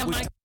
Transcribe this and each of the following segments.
Oh my.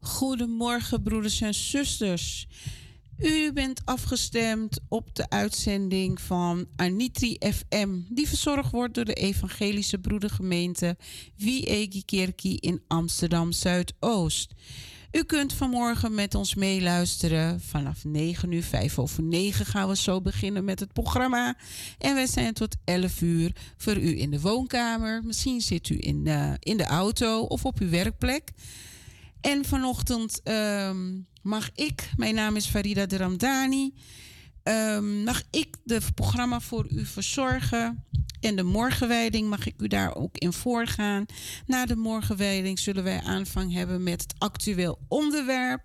Goedemorgen, broeders en zusters. U bent afgestemd op de uitzending van Anitri FM, die verzorgd wordt door de Evangelische Broedergemeente Wiegi Kerkie in Amsterdam Zuidoost. U kunt vanmorgen met ons meeluisteren. Vanaf 9 uur, 5 over 9 gaan we zo beginnen met het programma. En wij zijn tot 11 uur voor u in de woonkamer. Misschien zit u in, uh, in de auto of op uw werkplek. En vanochtend ehm, mag ik, mijn naam is Farida de Ramdani, um, mag ik de programma voor u verzorgen. En de morgenwijding mag ik u daar ook in voorgaan. Na de morgenwijding zullen wij aanvang hebben met het actueel onderwerp.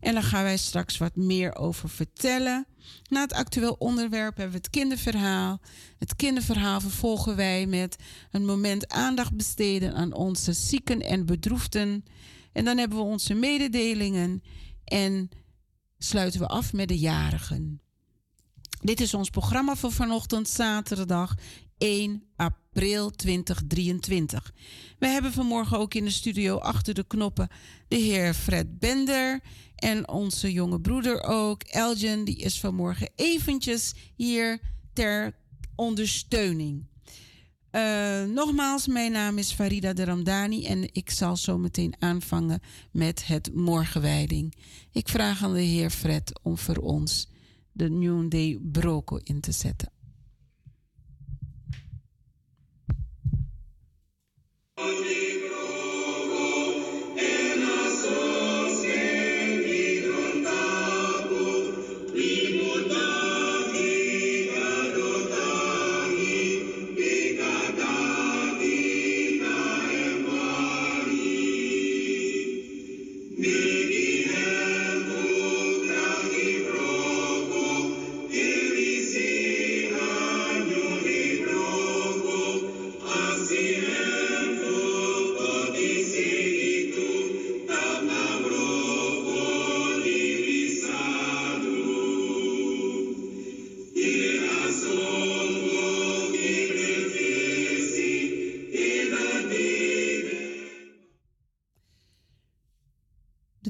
En daar gaan wij straks wat meer over vertellen. Na het actueel onderwerp hebben we het kinderverhaal. Het kinderverhaal vervolgen wij met een moment aandacht besteden aan onze zieken en bedroefden. En dan hebben we onze mededelingen en sluiten we af met de jarigen. Dit is ons programma voor vanochtend, zaterdag 1 april 2023. We hebben vanmorgen ook in de studio achter de knoppen de heer Fred Bender en onze jonge broeder ook, Elgin, die is vanmorgen eventjes hier ter ondersteuning. Uh, nogmaals, mijn naam is Farida de Ramdani en ik zal zo meteen aanvangen met het morgenwijding. Ik vraag aan de heer Fred om voor ons de Noonday Broko in te zetten.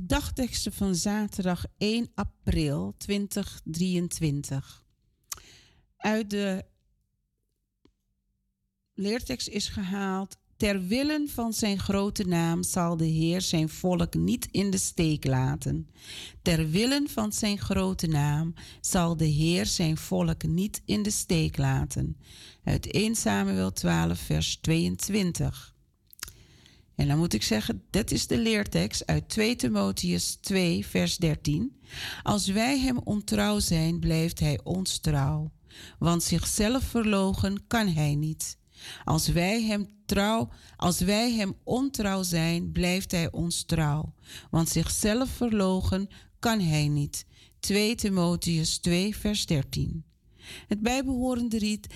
Dagteksten van zaterdag 1 april 2023. Uit de leertekst is gehaald. Ter willen van zijn grote naam zal de Heer zijn volk niet in de steek laten. Ter willen van zijn grote naam zal de Heer zijn volk niet in de steek laten. Uit 1 Samuel 12, vers 22. En dan moet ik zeggen, dat is de leertekst uit 2 Timotheus 2, vers 13. Als wij hem ontrouw zijn, blijft hij ons trouw. Want zichzelf verlogen kan hij niet. Als wij hem trouw, als wij hem ontrouw zijn, blijft hij ons trouw. Want zichzelf verlogen kan hij niet. 2 Timotheus 2, vers 13. Het bijbehorende riet.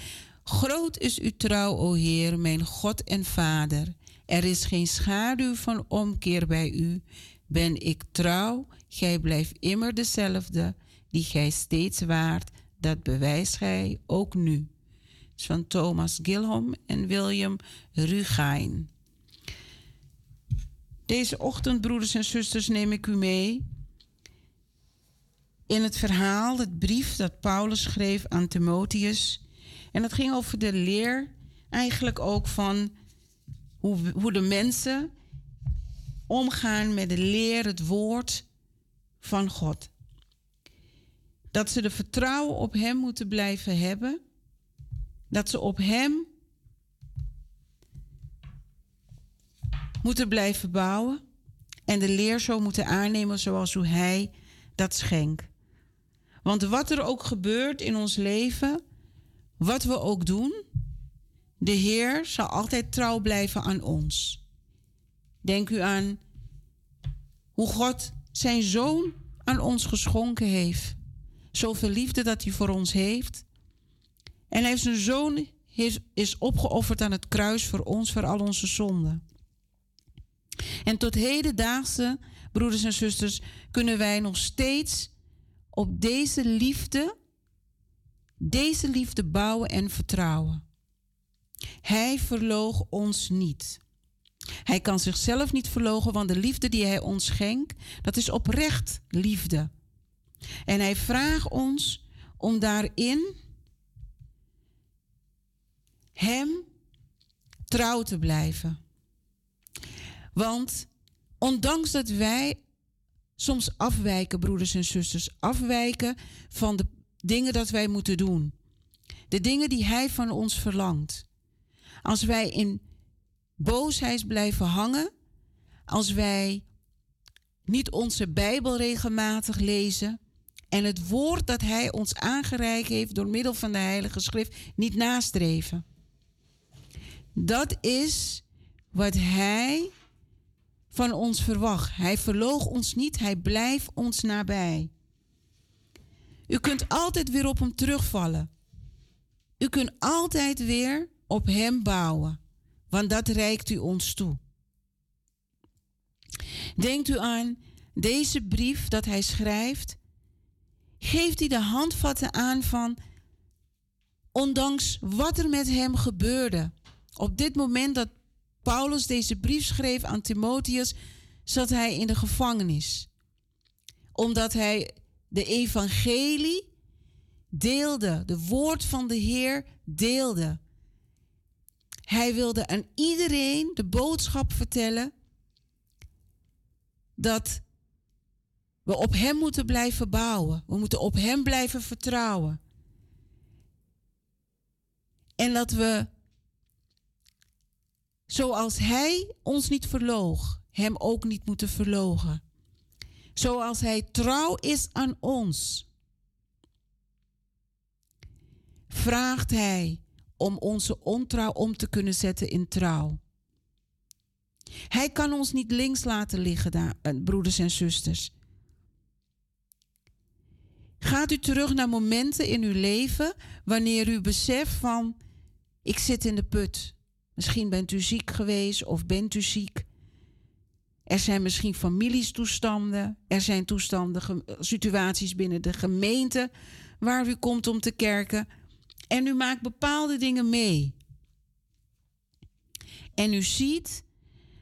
Groot is uw trouw, o Heer, mijn God en Vader. Er is geen schaduw van omkeer bij u. Ben ik trouw, gij blijft immer dezelfde, die gij steeds waart, dat bewijst gij ook nu. is van Thomas Gilham en William Rugain. Deze ochtend, broeders en zusters, neem ik u mee in het verhaal, het brief dat Paulus schreef aan Timotheus. En dat ging over de leer, eigenlijk ook van hoe, hoe de mensen omgaan met de leer, het woord van God. Dat ze de vertrouwen op Hem moeten blijven hebben. Dat ze op Hem moeten blijven bouwen. En de leer zo moeten aannemen zoals hoe Hij dat schenkt. Want wat er ook gebeurt in ons leven, wat we ook doen, de Heer zal altijd trouw blijven aan ons. Denk u aan hoe God zijn zoon aan ons geschonken heeft. Zoveel liefde dat hij voor ons heeft. En hij heeft zijn zoon is opgeofferd aan het kruis voor ons, voor al onze zonden. En tot hedendaagse, broeders en zusters, kunnen wij nog steeds op deze liefde, deze liefde bouwen en vertrouwen. Hij verloog ons niet. Hij kan zichzelf niet verlogen, want de liefde die hij ons schenkt, dat is oprecht liefde. En hij vraagt ons om daarin hem trouw te blijven. Want ondanks dat wij soms afwijken, broeders en zusters, afwijken van de dingen dat wij moeten doen, de dingen die hij van ons verlangt, als wij in boosheid blijven hangen, als wij niet onze Bijbel regelmatig lezen en het woord dat Hij ons aangereikt heeft door middel van de Heilige Schrift niet nastreven. Dat is wat Hij van ons verwacht. Hij verloog ons niet, Hij blijft ons nabij. U kunt altijd weer op Hem terugvallen. U kunt altijd weer op Hem bouwen, want dat reikt u ons toe. Denkt u aan deze brief dat hij schrijft. geeft hij de handvatten aan van, ondanks wat er met hem gebeurde. Op dit moment dat Paulus deze brief schreef aan Timotheus, zat hij in de gevangenis. Omdat hij de evangelie deelde, de woord van de Heer deelde. Hij wilde aan iedereen de boodschap vertellen dat we op Hem moeten blijven bouwen. We moeten op Hem blijven vertrouwen. En dat we, zoals Hij ons niet verloog, Hem ook niet moeten verlogen. Zoals Hij trouw is aan ons, vraagt Hij om onze ontrouw om te kunnen zetten in trouw. Hij kan ons niet links laten liggen, eh, broeders en zusters. Gaat u terug naar momenten in uw leven wanneer u beseft van ik zit in de put. Misschien bent u ziek geweest of bent u ziek. Er zijn misschien familiestoestanden, er zijn toestanden, situaties binnen de gemeente waar u komt om te kerken en u maakt bepaalde dingen mee. En u ziet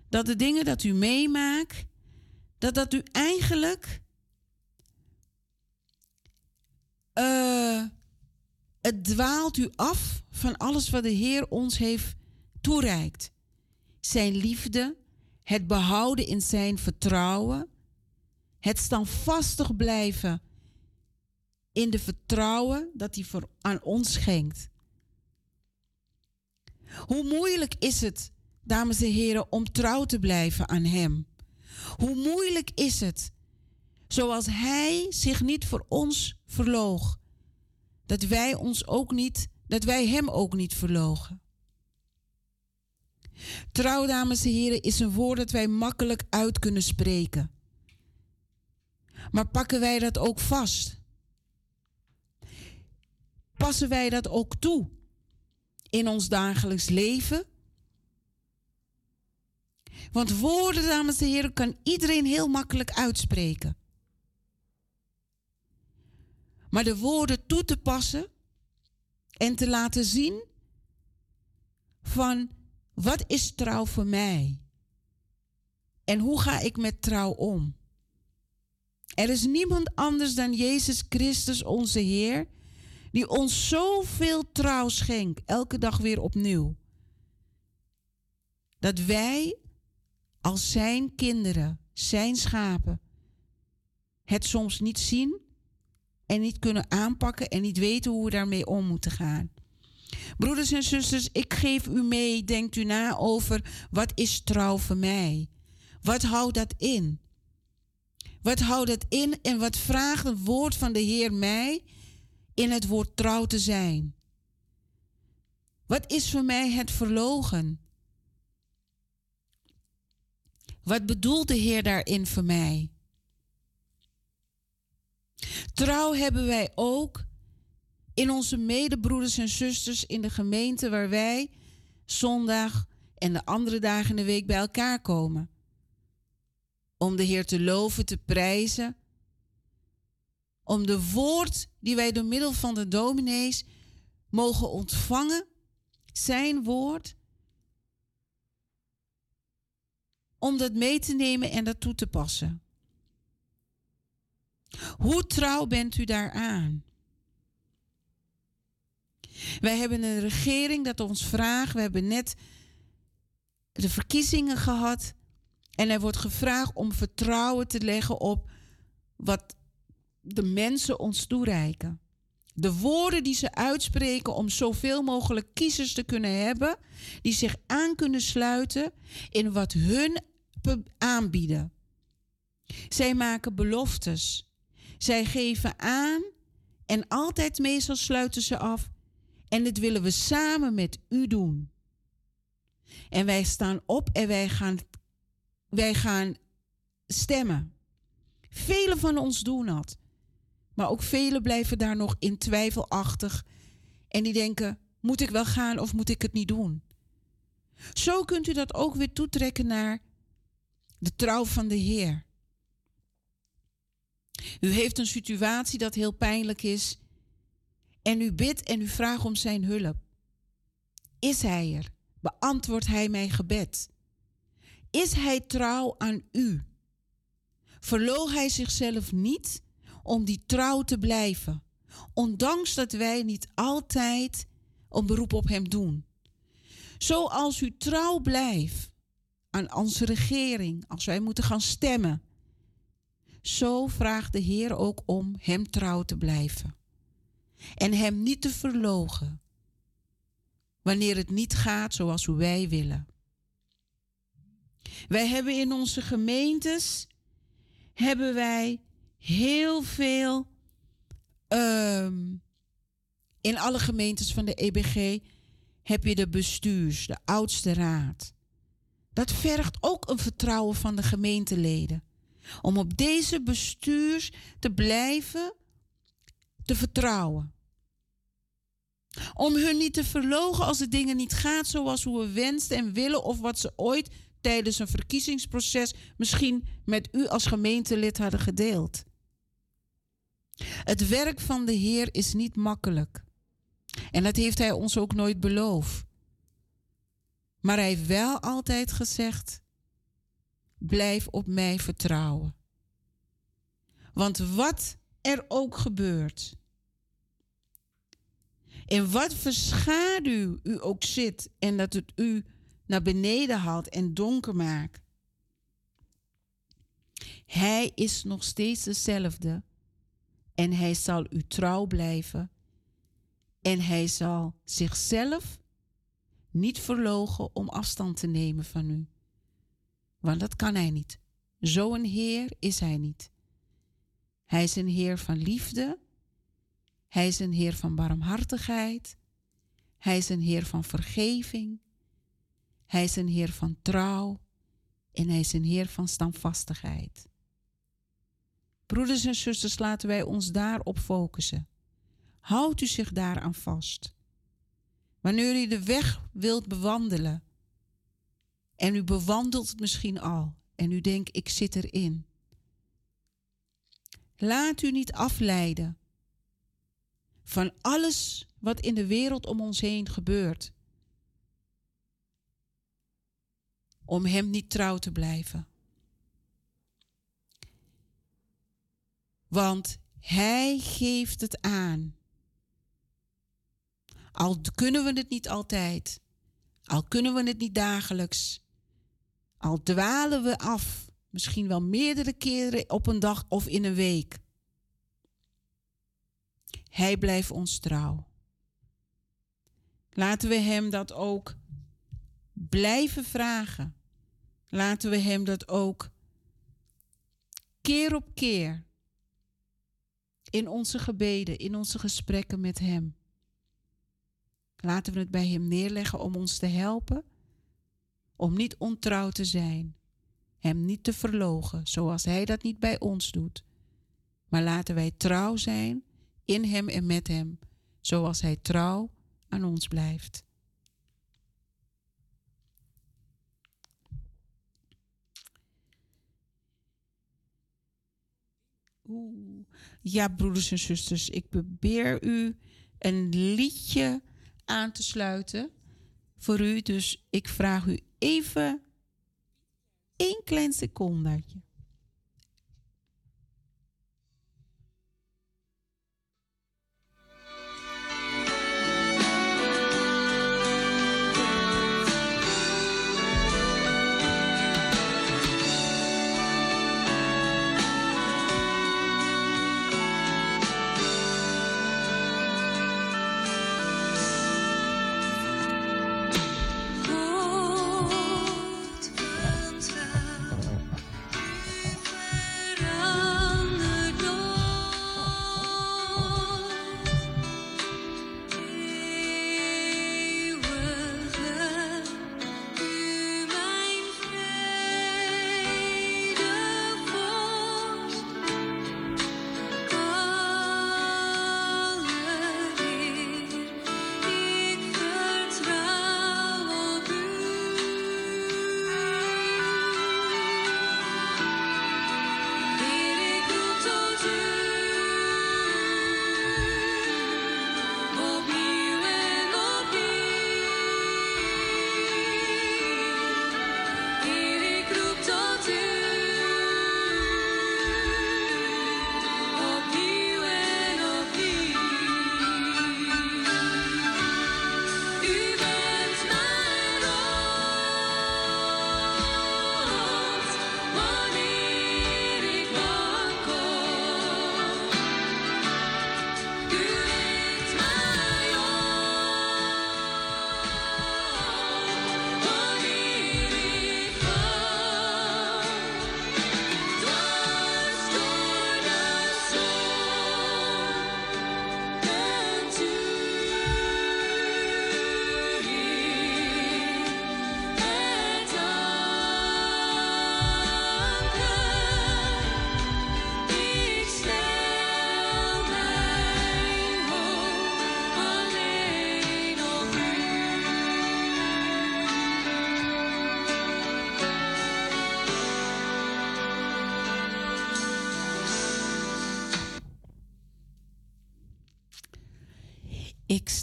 dat de dingen dat u meemaakt, dat dat u eigenlijk uh, het dwaalt u af van alles wat de Heer ons heeft toereikt. Zijn liefde, het behouden in zijn vertrouwen, het standvastig blijven in de vertrouwen dat hij voor aan ons schenkt. Hoe moeilijk is het, dames en heren, om trouw te blijven aan Hem? Hoe moeilijk is het, zoals Hij zich niet voor ons verloog, dat wij ons ook niet, dat wij Hem ook niet verlogen. Trouw, dames en heren, is een woord dat wij makkelijk uit kunnen spreken. Maar pakken wij dat ook vast? Passen wij dat ook toe in ons dagelijks leven? Want woorden, dames en heren, kan iedereen heel makkelijk uitspreken. Maar de woorden toe te passen en te laten zien van wat is trouw voor mij? En hoe ga ik met trouw om? Er is niemand anders dan Jezus Christus, onze Heer, die ons zoveel trouw schenkt, elke dag weer opnieuw. Dat wij als zijn kinderen, zijn schapen, het soms niet zien en niet kunnen aanpakken en niet weten hoe we daarmee om moeten gaan. Broeders en zusters, ik geef u mee, denkt u na over wat is trouw voor mij? Wat houdt dat in? Wat houdt het in en wat vraagt het woord van de Heer mij in het woord trouw te zijn? Wat is voor mij het verlogen? Wat bedoelt de Heer daarin voor mij? Trouw hebben wij ook in onze medebroeders en zusters in de gemeente waar wij zondag en de andere dagen in de week bij elkaar komen. Om de Heer te loven, te prijzen. Om de woord die wij door middel van de dominees mogen ontvangen, zijn woord, om dat mee te nemen en dat toe te passen. Hoe trouw bent u daaraan? Wij hebben een regering dat ons vraagt. We hebben net de verkiezingen gehad. En er wordt gevraagd om vertrouwen te leggen op wat de mensen ons toereiken. De woorden die ze uitspreken om zoveel mogelijk kiezers te kunnen hebben, die zich aan kunnen sluiten in wat hun aanbieden. Zij maken beloftes. Zij geven aan en altijd meestal sluiten ze af. En dit willen we samen met u doen. En wij staan op en wij gaan, wij gaan stemmen. Velen van ons doen dat. Maar ook velen blijven daar nog in twijfelachtig. En die denken: moet ik wel gaan of moet ik het niet doen? Zo kunt u dat ook weer toetrekken naar de trouw van de Heer. U heeft een situatie dat heel pijnlijk is. En u bidt en u vraagt om zijn hulp. Is hij er? Beantwoordt hij mijn gebed? Is hij trouw aan u? Verloog hij zichzelf niet om die trouw te blijven, ondanks dat wij niet altijd een beroep op hem doen. Zoals u trouw blijft aan onze regering, als wij moeten gaan stemmen, zo vraagt de Heer ook om hem trouw te blijven en hem niet te verlogen wanneer het niet gaat zoals wij willen. Wij hebben in onze gemeentes hebben wij heel veel ehm, in alle gemeentes van de EBG heb je de bestuurs, de oudste raad. Dat vergt ook een vertrouwen van de gemeenteleden. Om op deze bestuurs te blijven te vertrouwen. Om hun niet te verlogen als de dingen niet gaan zoals we wensen en willen of wat ze ooit tijdens een verkiezingsproces misschien met u als gemeentelid hadden gedeeld. Het werk van de Heer is niet makkelijk. En dat heeft Hij ons ook nooit beloofd. Maar Hij heeft wel altijd gezegd: blijf op mij vertrouwen. Want wat er ook gebeurt, in wat voor schaduw u ook zit en dat het u naar beneden haalt en donker maakt, Hij is nog steeds dezelfde en Hij zal u trouw blijven en Hij zal zichzelf niet verlogen om afstand te nemen van u. Want dat kan Hij niet. Zo'n Heer is Hij niet. Hij is een Heer van liefde. Hij is een Heer van barmhartigheid. Hij is een Heer van vergeving. Hij is een Heer van trouw. En Hij is een Heer van standvastigheid. Broeders en zusters, laten wij ons daarop focussen. Houdt u zich daaraan vast. Wanneer u de weg wilt bewandelen en u bewandelt het misschien al en u denkt ik zit erin. Laat u niet afleiden van alles wat in de wereld om ons heen gebeurt. Om Hem niet trouw te blijven. Want Hij geeft het aan. Al kunnen we het niet altijd, al kunnen we het niet dagelijks, al dwalen we af, misschien wel meerdere keren op een dag of in een week. Hij blijft ons trouw. Laten we Hem dat ook blijven vragen. Laten we Hem dat ook keer op keer in onze gebeden, in onze gesprekken met Hem. Laten we het bij Hem neerleggen om ons te helpen, om niet ontrouw te zijn, Hem niet te verlogen, zoals Hij dat niet bij ons doet. Maar laten wij trouw zijn in Hem en met Hem, zoals Hij trouw aan ons blijft. Oeh. Ja, broeders en zusters, ik probeer u een liedje aan te sluiten voor u. Dus ik vraag u even één klein secondetje.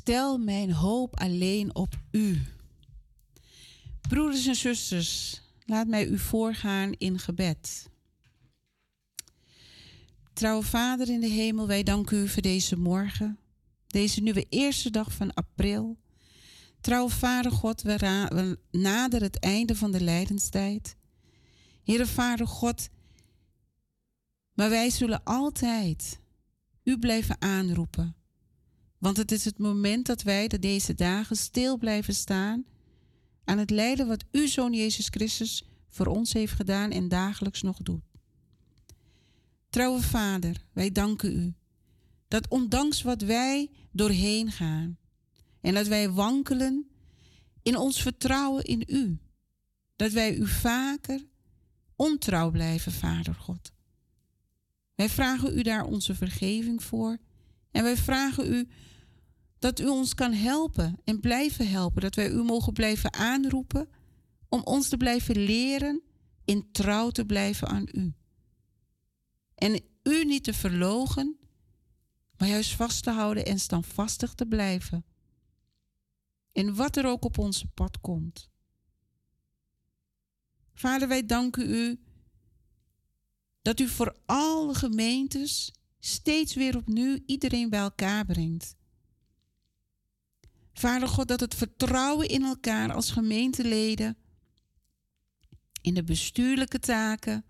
Stel mijn hoop alleen op u. Broeders en zusters, laat mij u voorgaan in gebed. Trouwe Vader in de hemel, wij danken u voor deze morgen, deze nieuwe eerste dag van april. Trouwe Vader God, we, we naderen het einde van de lijdenstijd. Heere Vader God, maar wij zullen altijd u blijven aanroepen. Want het is het moment dat wij de deze dagen stil blijven staan aan het lijden wat uw Zoon Jezus Christus voor ons heeft gedaan en dagelijks nog doet. Trouwe Vader, wij danken u dat ondanks wat wij doorheen gaan en dat wij wankelen in ons vertrouwen in u, dat wij u vaker ontrouw blijven, Vader God. Wij vragen u daar onze vergeving voor en wij vragen u dat u ons kan helpen en blijven helpen, dat wij u mogen blijven aanroepen om ons te blijven leren in trouw te blijven aan u. En u niet te verlogen, maar juist vast te houden en standvastig te blijven. In wat er ook op onze pad komt. Vader, wij danken u dat u voor alle gemeentes steeds weer opnieuw iedereen bij elkaar brengt. Vader God, dat het vertrouwen in elkaar als gemeenteleden, in de bestuurlijke taken,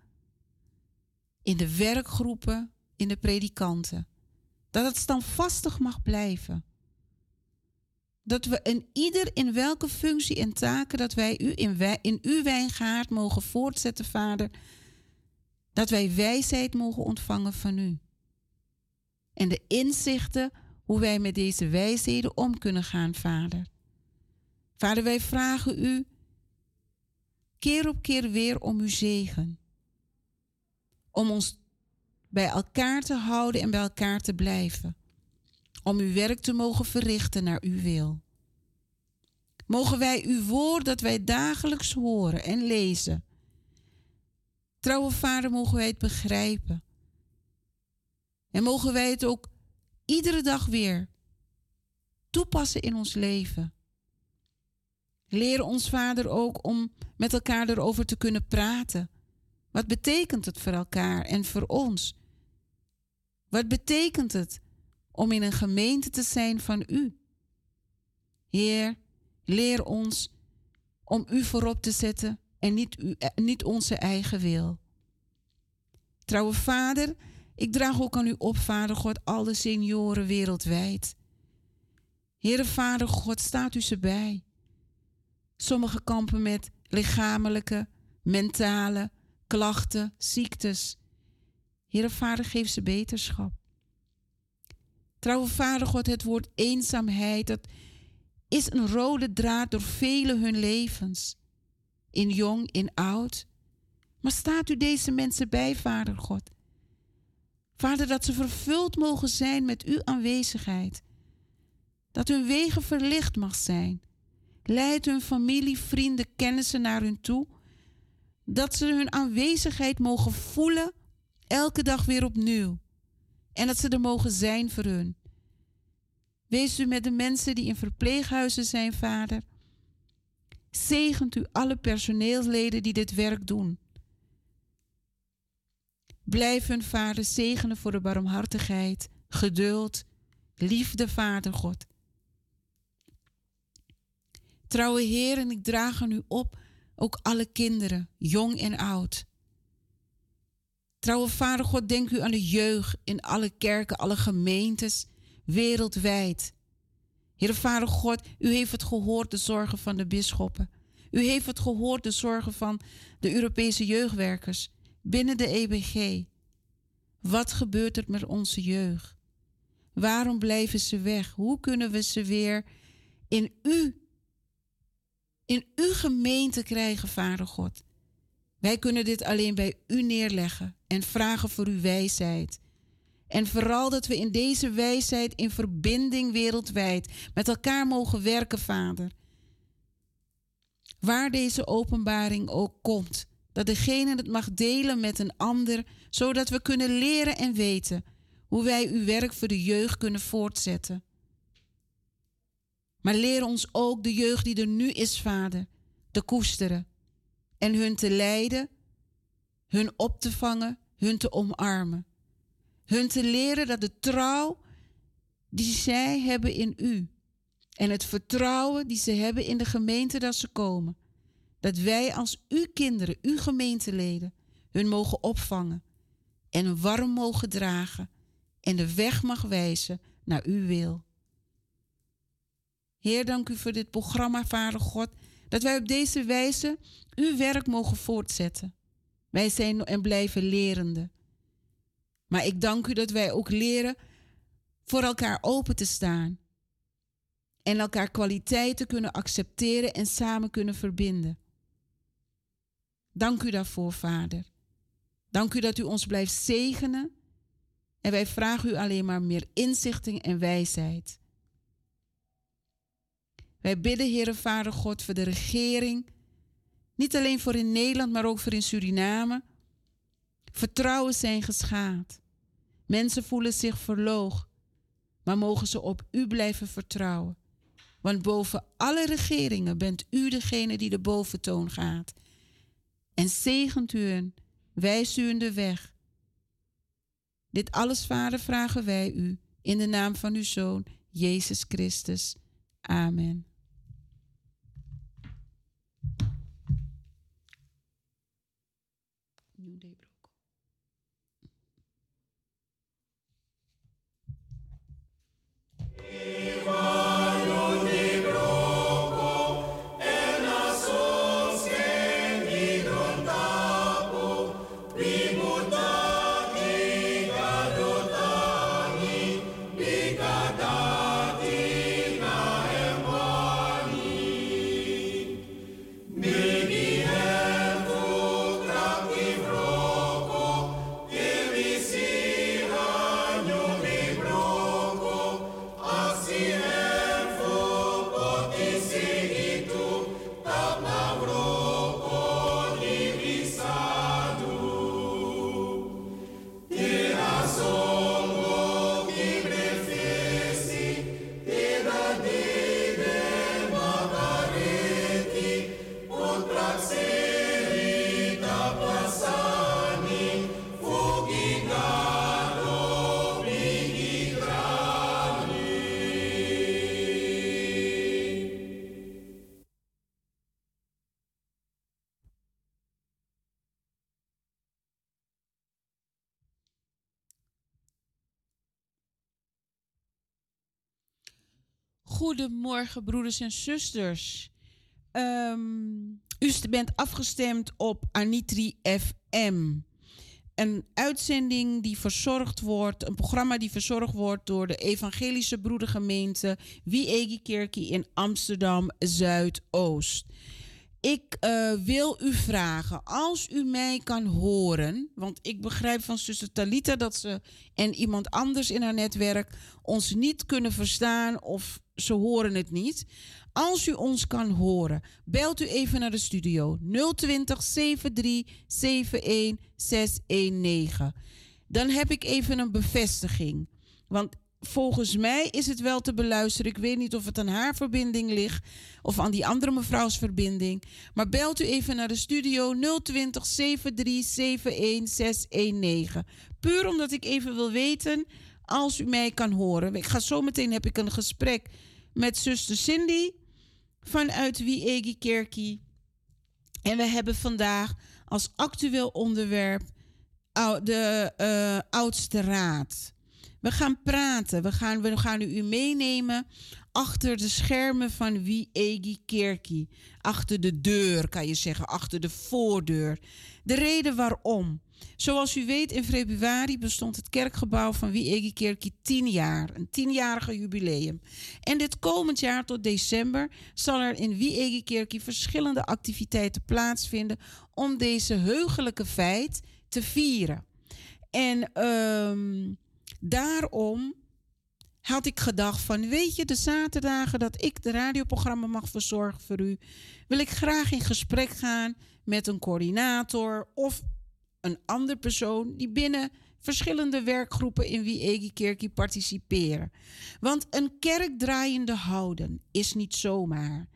in de werkgroepen, in de predikanten, dat het standvastig mag blijven. Dat we in ieder in welke functie en taken dat wij u in, in uw wijngaard mogen voortzetten, Vader, dat wij wijsheid mogen ontvangen van u. En de inzichten hoe wij met deze wijsheden om kunnen gaan, Vader. Vader, wij vragen u keer op keer weer om uw zegen. Om ons bij elkaar te houden en bij elkaar te blijven. Om uw werk te mogen verrichten naar uw wil. Mogen wij uw woord dat wij dagelijks horen en lezen. Trouwe Vader, mogen wij het begrijpen. En mogen wij het ook iedere dag weer toepassen in ons leven. Leer ons, Vader, ook om met elkaar erover te kunnen praten. Wat betekent het voor elkaar en voor ons? Wat betekent het om in een gemeente te zijn van U? Heer, leer ons om U voorop te zetten en niet, u, eh, niet onze eigen wil. Trouwe Vader, ik draag ook aan u op, Vader God, alle senioren wereldwijd. Heere Vader God, staat u ze bij. Sommigen kampen met lichamelijke, mentale klachten, ziektes. Heere Vader, geef ze beterschap. Trouwe Vader God, het woord eenzaamheid, dat is een rode draad door vele hun levens. In jong, in oud. Maar staat u deze mensen bij, Vader God? Vader, dat ze vervuld mogen zijn met uw aanwezigheid. Dat hun wegen verlicht mag zijn. Leid hun familie, vrienden, kennissen naar hun toe. Dat ze hun aanwezigheid mogen voelen, elke dag weer opnieuw. En dat ze er mogen zijn voor hun. Wees u met de mensen die in verpleeghuizen zijn, Vader. Zegent u alle personeelsleden die dit werk doen. Blijf hun vader zegenen voor de barmhartigheid, geduld, liefde, Vader God. Trouwe Heer, en ik draag aan u op ook alle kinderen, jong en oud. Trouwe Vader God, denk u aan de jeugd in alle kerken, alle gemeentes, wereldwijd. Heer Vader God, u heeft het gehoord, de zorgen van de bisschoppen. U heeft het gehoord, de zorgen van de Europese jeugdwerkers binnen de EBG. Wat gebeurt er met onze jeugd? Waarom blijven ze weg? Hoe kunnen we ze weer in u, in uw gemeente krijgen, Vader God? Wij kunnen dit alleen bij u neerleggen en vragen voor uw wijsheid. En vooral dat we in deze wijsheid in verbinding wereldwijd met elkaar mogen werken, Vader. Waar deze openbaring ook komt, dat degene het mag delen met een ander, zodat we kunnen leren en weten hoe wij uw werk voor de jeugd kunnen voortzetten. Maar leer ons ook de jeugd die er nu is, Vader, te koesteren en hun te leiden, hun op te vangen, hun te omarmen. Hun te leren dat de trouw die zij hebben in u en het vertrouwen die ze hebben in de gemeente dat ze komen, dat wij als uw kinderen, uw gemeenteleden, hun mogen opvangen en warm mogen dragen en de weg mag wijzen naar uw wil. Heer, dank u voor dit programma, Vader God, dat wij op deze wijze uw werk mogen voortzetten. Wij zijn en blijven lerende. Maar ik dank u dat wij ook leren voor elkaar open te staan. En elkaar kwaliteiten kunnen accepteren en samen kunnen verbinden. Dank u daarvoor, Vader. Dank u dat u ons blijft zegenen. En wij vragen u alleen maar meer inzichten en wijsheid. Wij bidden, Heere Vader God, voor de regering. Niet alleen voor in Nederland, maar ook voor in Suriname. Vertrouwen zijn geschaad. Mensen voelen zich verloog, maar mogen ze op u blijven vertrouwen. Want boven alle regeringen bent u degene die de boventoon gaat. En zegent u hen, wijst u in de weg. Dit alles, Vader, vragen wij u in de naam van uw Zoon, Jezus Christus. Amen. Goedemorgen, broeders en zusters. Um, u bent afgestemd op Anitri FM. Een uitzending die verzorgd wordt, een programma die verzorgd wordt door de Evangelische Broedergemeente Wie Kerkie in Amsterdam Zuidoost. Ik uh, wil u vragen, als u mij kan horen, want ik begrijp van zuster Talita dat ze en iemand anders in haar netwerk ons niet kunnen verstaan of ze horen het niet. Als u ons kan horen, belt u even naar de studio 020 73 71 619. Dan heb ik even een bevestiging. Want volgens mij is het wel te beluisteren. Ik weet niet of het aan haar verbinding ligt of aan die andere mevrouws verbinding. Maar belt u even naar de studio 020 73 71 619. Puur omdat ik even wil weten als u mij kan horen. Ik ga zo meteen heb ik een gesprek met zuster Cindy vanuit Wiegi Kerkie. En we hebben vandaag als actueel onderwerp de uh, oudste raad. We gaan praten. We gaan, we gaan u meenemen achter de schermen van Wiegi Kerkie. Achter de deur, kan je zeggen. Achter de voordeur. De reden waarom. Zoals u weet, in februari bestond het kerkgebouw van Wiegi Kerkie 10 jaar. Een tienjarige jubileum. En dit komend jaar tot december zal er in Wiegi Kerkie verschillende activiteiten plaatsvinden om deze heugelijke feit te vieren. En um, daarom had ik gedacht van, weet je, de zaterdagen dat ik de radioprogramma mag verzorgen voor u, wil ik graag in gesprek gaan met een coördinator of een andere persoon die binnen verschillende werkgroepen in wie Egi participeren. Want een kerk draaiende houden is niet zomaar.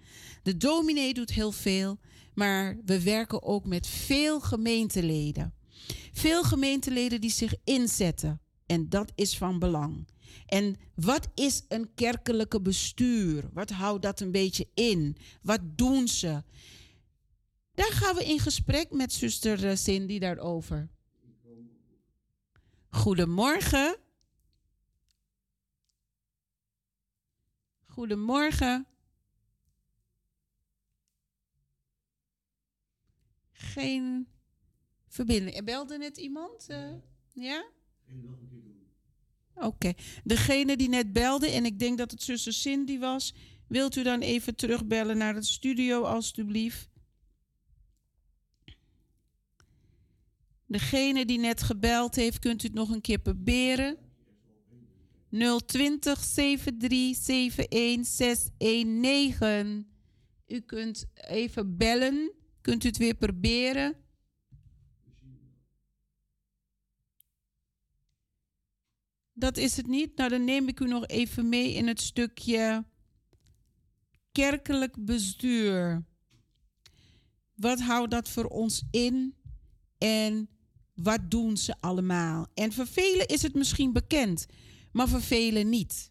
De dominee doet heel veel, maar we werken ook met veel gemeenteleden. Veel gemeenteleden die zich inzetten. En dat is van belang. En wat is een kerkelijke bestuur? Wat houdt dat een beetje in? Wat doen ze? Daar gaan we in gesprek met zuster eh, Cindy daarover. Goedemorgen. Goedemorgen. Geen verbinding. Er belde net iemand? Uh, ja? Oké. Degene die net belde, en ik denk dat het zuster Cindy was, wilt u dan even terugbellen naar het studio, alstublieft? Degene die net gebeld heeft, kunt u het nog een keer proberen. 020 73 619. U kunt even bellen. Kunt u het weer proberen? Dat is het niet. Nou, dan neem ik u nog even mee in het stukje kerkelijk bestuur. Wat houdt dat voor ons in? En wat doen ze allemaal? En voor velen is het misschien bekend, maar voor velen niet.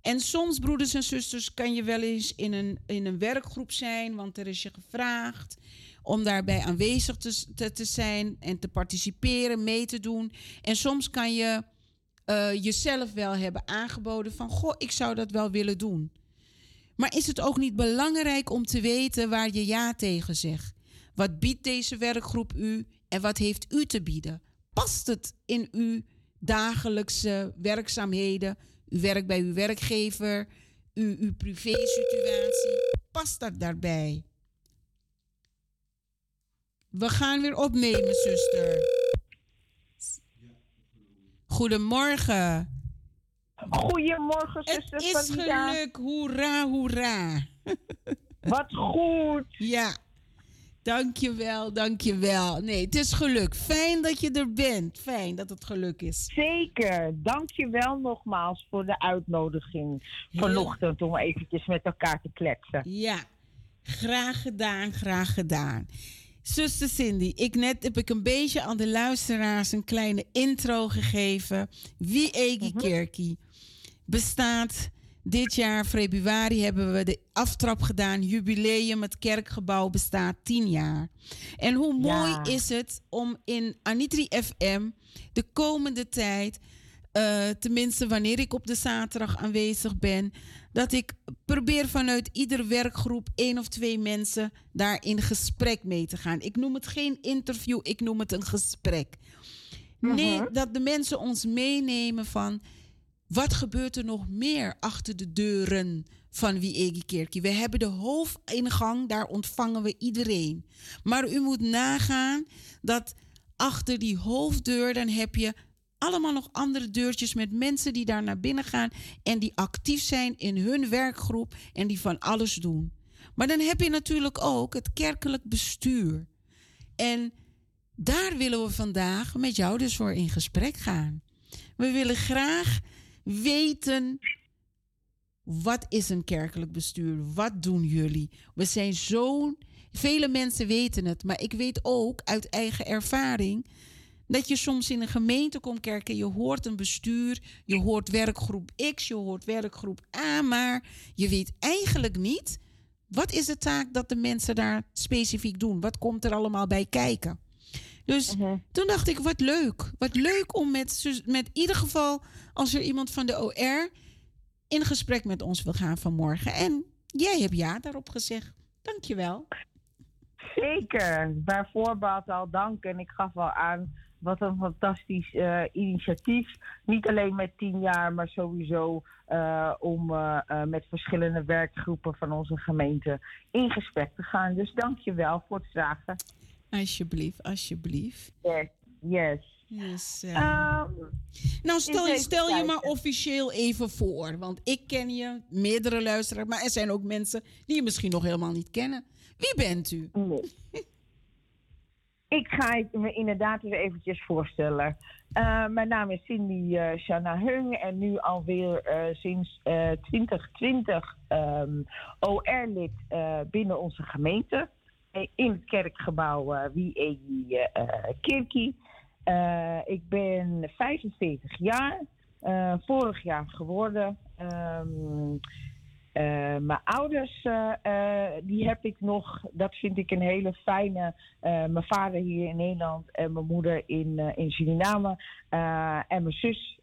En soms, broeders en zusters, kan je wel eens in een, in een werkgroep zijn, want er is je gevraagd om daarbij aanwezig te, te, zijn en te participeren, mee te doen. En soms kan je uh, jezelf wel hebben aangeboden van, goh, ik zou dat wel willen doen. Maar is het ook niet belangrijk om te weten waar je ja tegen zegt? Wat biedt deze werkgroep u en wat heeft u te bieden? Past het in uw dagelijkse werkzaamheden, uw werk bij uw werkgever, uw, uw privé-situatie? Past dat daarbij? We gaan weer opnemen, zuster. Goedemorgen. Goedemorgen, zuster. Het is geluk. Hoera, hoera. Wat goed. Ja. Dankjewel, dankjewel. Nee, het is geluk. Fijn dat je er bent. Fijn dat het geluk is. Zeker. Dankjewel nogmaals voor de uitnodiging vanochtend om eventjes met elkaar te kletsen. Ja, graag gedaan, graag gedaan. Zuster Cindy, ik net heb ik een beetje aan de luisteraars een kleine intro gegeven. Wie Egi mhm. Kerkie bestaat dit jaar, februari, hebben we de aftrap gedaan. Jubileum, het kerkgebouw bestaat tien jaar. En hoe mooi is het om in Anitri FM de komende tijd, uh, tenminste wanneer ik op de zaterdag aanwezig ben, dat ik probeer vanuit iedere werkgroep één of twee mensen daar in gesprek mee te gaan. Ik noem het geen interview, ik noem het een gesprek. Nee, mhm. dat de mensen ons meenemen van wat gebeurt er nog meer achter de deuren van Wie Kerkie? We hebben de hoofdingang, daar ontvangen we iedereen. Maar u moet nagaan dat achter die hoofddeur, dan heb je allemaal nog andere deurtjes met mensen die daar naar binnen gaan en die actief zijn in hun werkgroep en die van alles doen. Maar dan heb je natuurlijk ook het kerkelijk bestuur. En daar willen we vandaag met jou dus voor in gesprek gaan. We willen graag weten wat is een kerkelijk bestuur? Wat doen jullie? We zijn zo. Vele mensen weten het, maar ik weet ook uit eigen ervaring dat je soms in een gemeente komt kerken, je hoort een bestuur, je hoort werkgroep X, je hoort werkgroep A, maar je weet eigenlijk niet wat is de taak dat de mensen daar specifiek doen? Wat komt er allemaal bij kijken? Dus mhm. toen dacht ik, wat leuk. Wat leuk om met, met ieder geval, als er iemand van de OR in gesprek met ons wil gaan vanmorgen. En jij hebt ja daarop gezegd. Dankjewel. Zeker. Bij voorbaat al dank. En ik gaf al aan wat een fantastisch uh, initiatief. Niet alleen met tien jaar, maar sowieso uh, om uh, met verschillende werkgroepen van onze gemeente in gesprek te gaan. Dus dank je wel voor het vragen. Alsjeblieft, alsjeblieft. Yes, yes. yes um, nou, stel, je, stel je maar officieel even voor. Want ik ken je, meerdere luisteraars, maar er zijn ook mensen die je misschien nog helemaal niet kennen. Wie bent u? Nee. Ik ga me inderdaad weer eventjes voorstellen. Uh, mijn naam is Cindy uh, en nu alweer sinds 2020 um, OR-lid binnen onze gemeente. In het kerkgebouw Wie Egi Kirki. ik ben 45 jaar, vorig jaar geworden. Uh, mijn ouders, uh, uh, die heb ik nog. Dat vind ik een hele fijne. mijn vader hier in Nederland en mijn moeder in, in Suriname. en mijn zus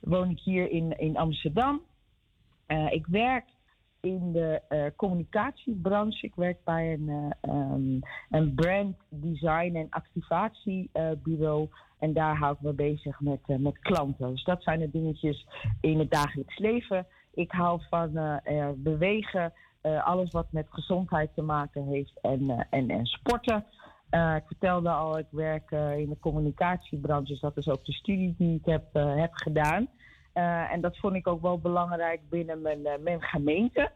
woon ik hier in, in Amsterdam. ik werk in de communicatiebranche. Ik werk bij een, um, een brand design en activatiebureau. en daar hou ik me bezig met, met klanten. Dus dat zijn de dingetjes in het dagelijks leven. Ik hou van uh, bewegen, uh, alles wat met gezondheid te maken heeft en, en, en sporten. ik vertelde al, ik werk in de communicatiebranche, dus dat is ook de studie die ik heb, heb gedaan. En dat vond ik ook wel belangrijk binnen mijn, mijn gemeente.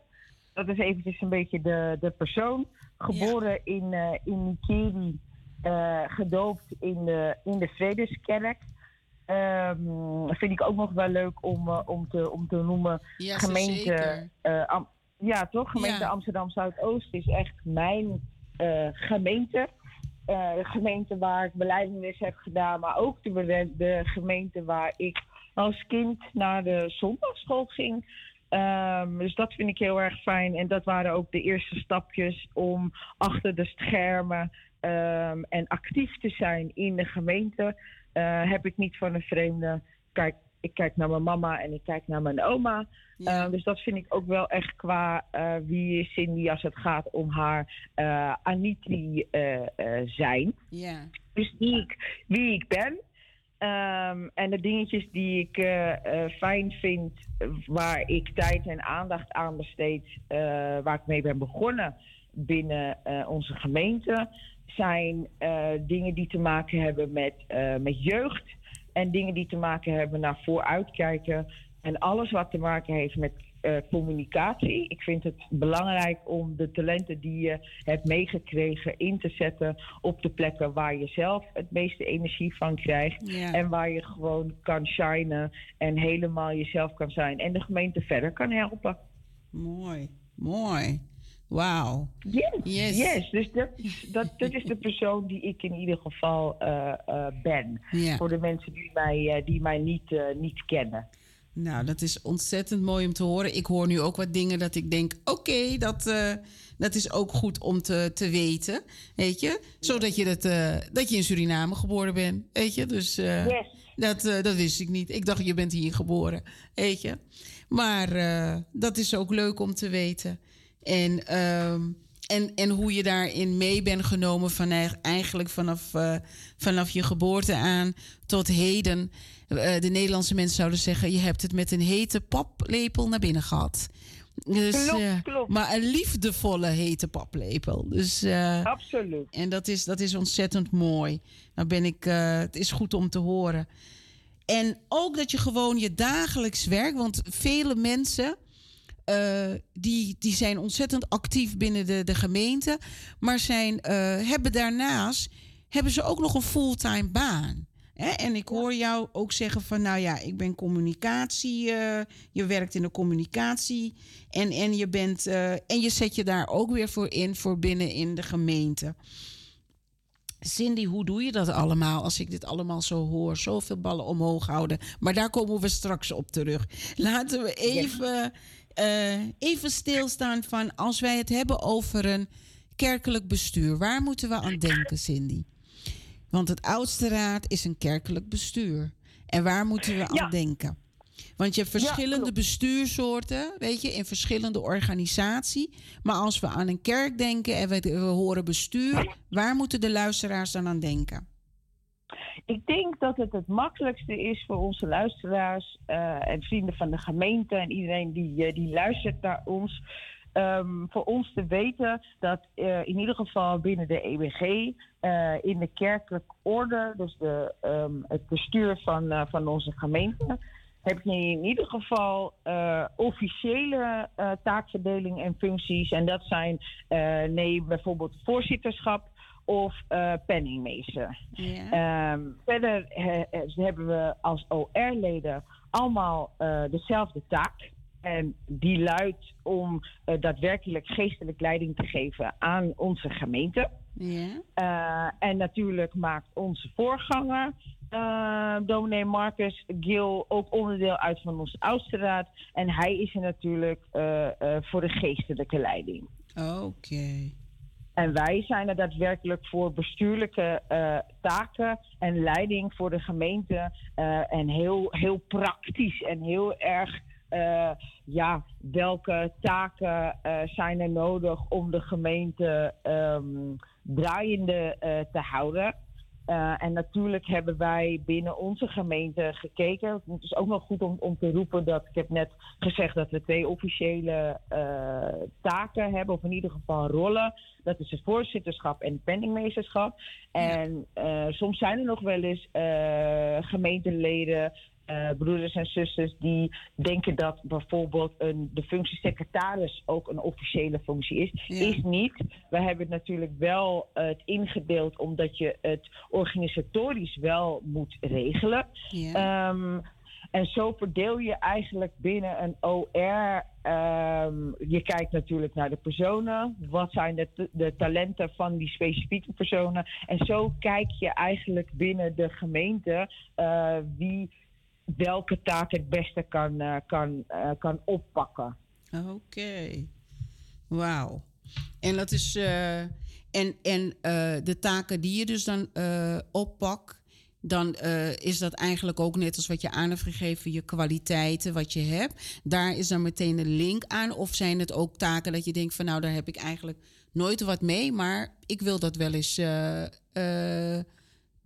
Dat is eventjes een beetje de, de persoon. Geboren in, in Nikeri, gedoopt in de, in de Vredeskerk. Um, vind ik ook nog wel leuk om, uh, om, te, om te noemen. Ja, gemeente. Uh, ja, toch? Gemeente ja. Amsterdam Zuidoost is echt mijn uh, gemeente. de gemeente waar ik beleidenis heb gedaan, maar ook de, de gemeente waar ik als kind naar de zondagschool ging. Um, dus dat vind ik heel erg fijn. En dat waren ook de eerste stapjes om achter de schermen um, en actief te zijn in de gemeente. Uh, heb ik niet van een vreemde. Kijk, ik kijk naar mijn mama en ik kijk naar mijn oma. Ja. Uh, dus dat vind ik ook wel echt qua uh, wie is Cindy als het gaat om haar Anitri zijn. Ja. Dus wie ik, wie ik ben. Um, en de dingetjes die ik fijn vind, waar ik tijd en aandacht aan besteed, waar ik mee ben begonnen binnen onze gemeente zijn dingen die te maken hebben met, met jeugd. En dingen die te maken hebben naar vooruitkijken. En alles wat te maken heeft met uh, communicatie. Ik vind het belangrijk om de talenten die je hebt meegekregen in te zetten op de plekken waar je zelf het meeste energie van krijgt. Ja. En waar je gewoon kan shinen en helemaal jezelf kan zijn. En de gemeente verder kan helpen. Mooi, mooi. Wauw. Yes, yes, yes. Dus dat, dat, dat is de persoon die ik in ieder geval uh, uh, ben. Voor de mensen die mij, uh, die mij niet, niet kennen. Nou, dat is ontzettend mooi om te horen. Ik hoor nu ook wat dingen dat ik denk: oké, okay, dat, dat is ook goed om te, te weten. Weet je? Zodat je, dat, dat je in Suriname geboren bent. Weet je? Dus yes. dat, dat wist ik niet. Ik dacht, je bent hier geboren. Weet je? Maar dat is ook leuk om te weten. En, um, en, en hoe je daarin mee bent genomen van eigenlijk vanaf, uh, vanaf je geboorte aan tot heden. Uh, de Nederlandse mensen zouden zeggen: je hebt het met een hete paplepel naar binnen gehad. Dus, klopt, uh, klopt. Maar een liefdevolle hete paplepel. Dus, Absoluut. En dat is, dat is ontzettend mooi. Nou ben ik, het is goed om te horen. En ook dat je gewoon je dagelijks werk, want vele mensen uh, die, die zijn ontzettend actief binnen de, de gemeente. Maar zijn, uh, hebben daarnaast hebben ze ook nog een fulltime baan. Hè? En ik hoor jou ook zeggen van, nou ja, ik ben communicatie. Uh, je werkt in de communicatie. En, en, je bent, en je zet je daar ook weer voor in, voor binnen in de gemeente. Cindy, hoe doe je dat allemaal als ik dit allemaal zo hoor? Zoveel ballen omhoog houden. Maar daar komen we straks op terug. Laten we even uh, even stilstaan van als wij het hebben over een kerkelijk bestuur. Waar moeten we aan denken, Cindy? Want het oudste raad is een kerkelijk bestuur. En waar moeten we aan ja. denken? Want je hebt verschillende ja, bestuursoorten, weet je, in verschillende organisaties. Maar als we aan een kerk denken en we, we horen bestuur, waar moeten de luisteraars dan aan denken? Ik denk dat het het makkelijkste is voor onze luisteraars uh, en vrienden van de gemeente en iedereen die, uh, die luistert naar ons. Um, voor ons te weten dat uh, in ieder geval binnen de EBG, in de kerkelijke orde, dus de, um, het bestuur van, van onze gemeente, heb je in ieder geval officiële taakverdeling en functies. En dat zijn nee, bijvoorbeeld voorzitterschap of uh, penningmeester. Ehm, verder hebben we als OR-leden allemaal dezelfde taak. En die luidt om daadwerkelijk geestelijk leiding te geven aan onze gemeente. en natuurlijk maakt onze voorganger, dominee Marcus Gil ook onderdeel uit van onze oudste raad. En hij is er natuurlijk voor de geestelijke leiding. Oké. En wij zijn er daadwerkelijk voor bestuurlijke taken en leiding voor de gemeente. en heel, heel praktisch en heel erg. ja, welke taken zijn er nodig om de gemeente um, draaiende te houden? Uh, en natuurlijk hebben wij binnen onze gemeente gekeken. Het is ook nog goed om, om te roepen dat ik heb net gezegd dat we twee officiële uh, taken hebben, of in ieder geval rollen. Dat is het voorzitterschap en het penningmeesterschap. En uh, soms zijn er nog wel eens gemeenteleden uh, broeders en zusters die denken dat bijvoorbeeld een, de functie secretaris ook een officiële functie is. Is niet. We hebben het natuurlijk wel uh, het ingedeeld omdat je het organisatorisch wel moet regelen. Ja. Um, en zo verdeel je eigenlijk binnen een OR. Um, je kijkt natuurlijk naar de personen. Wat zijn de, de, talenten van die specifieke personen? En zo kijk je eigenlijk binnen de gemeente uh, wie welke taak het beste kan, uh, kan, uh, kan oppakken. Oké. Wauw. En dat is. Uh, en en de taken die je dus dan oppakt, dan is dat eigenlijk ook net als wat je aan hebt gegeven, je kwaliteiten, wat je hebt. Daar is dan meteen een link aan. Of zijn het ook taken dat je denkt van nou, daar heb ik eigenlijk nooit wat mee, maar ik wil dat wel eens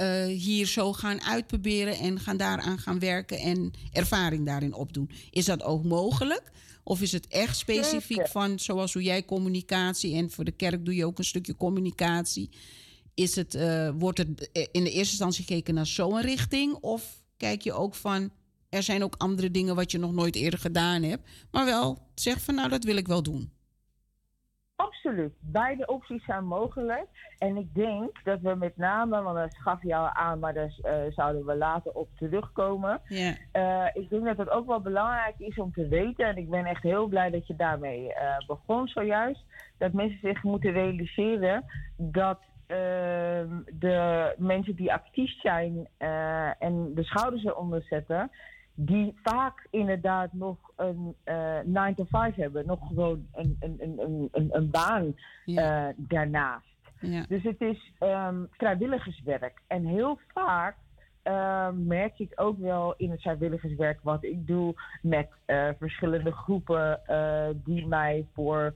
uh, hier zo gaan uitproberen en gaan daaraan gaan werken en ervaring daarin opdoen. Is dat ook mogelijk? Of is het echt specifiek van zoals hoe jij communicatie en voor de kerk doe je ook een stukje communicatie? Is het, uh, wordt het in de eerste instantie gekeken naar zo'n richting? Of kijk je ook van er zijn ook andere dingen wat je nog nooit eerder gedaan hebt, maar wel zeg van nou dat wil ik wel doen? Absoluut. Beide opties zijn mogelijk. En ik denk dat we met name, want dat gaf je al aan, maar daar uh, zouden we later op terugkomen. Yeah. Uh, ik denk dat het ook wel belangrijk is om te weten, en ik ben echt heel blij dat je daarmee uh, begon zojuist, dat mensen zich moeten realiseren dat ehm, de mensen die actief zijn eh, en de schouders eronder zetten, die vaak inderdaad nog een eh, 9 to 5 hebben, nog gewoon een, een, een, een, een baan ja. uh, daarnaast. Ja. Dus het is um, vrijwilligerswerk. En heel vaak uh, merk ik ook wel in het vrijwilligerswerk wat ik doe met uh, verschillende groepen die mij voor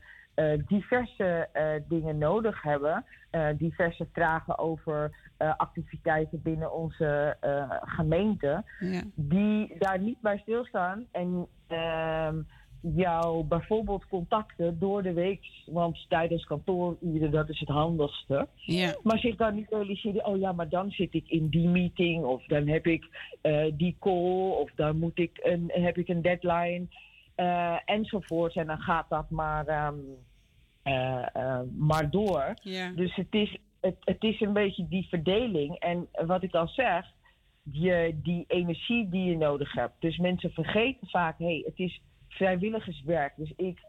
diverse uh, dingen nodig hebben. Uh, diverse vragen over activiteiten binnen onze gemeente. Ja. Die daar niet bij stilstaan. En ehm, jou bijvoorbeeld contacten door de week. Want tijdens kantooruren, dat is het handigste. Ja. Maar zich dan niet realiseren. Oh ja, maar dan zit ik in die meeting. Of dan heb ik die call. Of dan moet ik een, heb ik een deadline. Uh, enzovoort. En dan gaat dat maar, um, uh, uh, maar door. Yeah. Dus het is, het, het is een beetje die verdeling. En wat ik al zeg, die, die energie die je nodig hebt. Dus mensen vergeten vaak, hé, hey, het is vrijwilligerswerk. Dus ik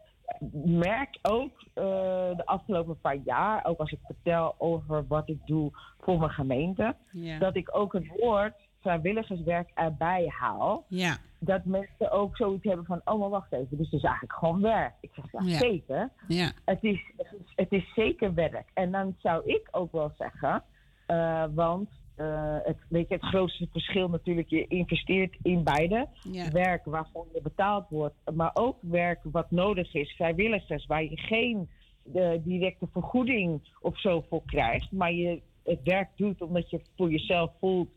merk ook de afgelopen paar jaar, ook als ik vertel over wat ik doe voor mijn gemeente, yeah. dat ik ook het woord vrijwilligerswerk erbij haal. Ja. Dat mensen ook zoiets hebben van, oh maar wacht even, dus het is eigenlijk gewoon werk. Ik zeg, ja, ja. zeker. Ja. Het, is, het, is, het is zeker werk. En dan zou ik ook wel zeggen, uh, want uh, het, weet je, het grootste verschil natuurlijk, je investeert in beide. Ja. Werk waarvoor je betaald wordt, maar ook werk wat nodig is, vrijwilligers, waar je geen de directe vergoeding of zo voor krijgt, maar je het werk doet omdat je voor jezelf voelt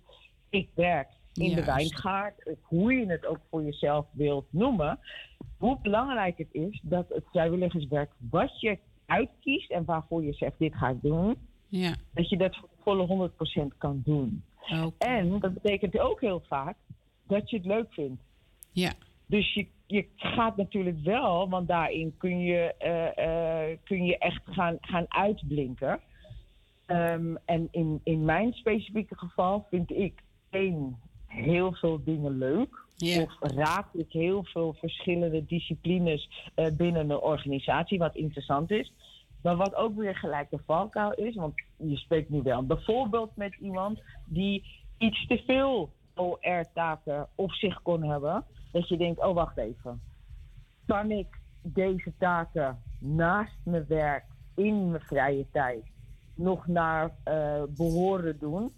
ik werk in de wijngaard, hoe je het ook voor jezelf wilt noemen, hoe belangrijk het is dat het vrijwilligerswerk wat je uitkiest en waarvoor je zegt dit ga ik doen, ja. dat je dat voor volle 100% kan doen. Okay. En dat betekent ook heel vaak dat je het leuk vindt. Ja. Dus je, je gaat natuurlijk wel, want daarin kun je, uh, uh, kun je echt gaan, gaan uitblinken. Ehm, en in, in mijn specifieke geval vind ik heel veel dingen leuk. Of raak ik heel veel verschillende disciplines uh, binnen een organisatie, wat interessant is. Maar wat ook weer gelijk de valkuil is, want je spreekt nu wel bijvoorbeeld met iemand die iets te veel OR-taken op zich kon hebben. Dat je denkt, oh wacht even. Kan ik deze taken naast mijn werk, in mijn vrije tijd, nog naar uh, behoren doen?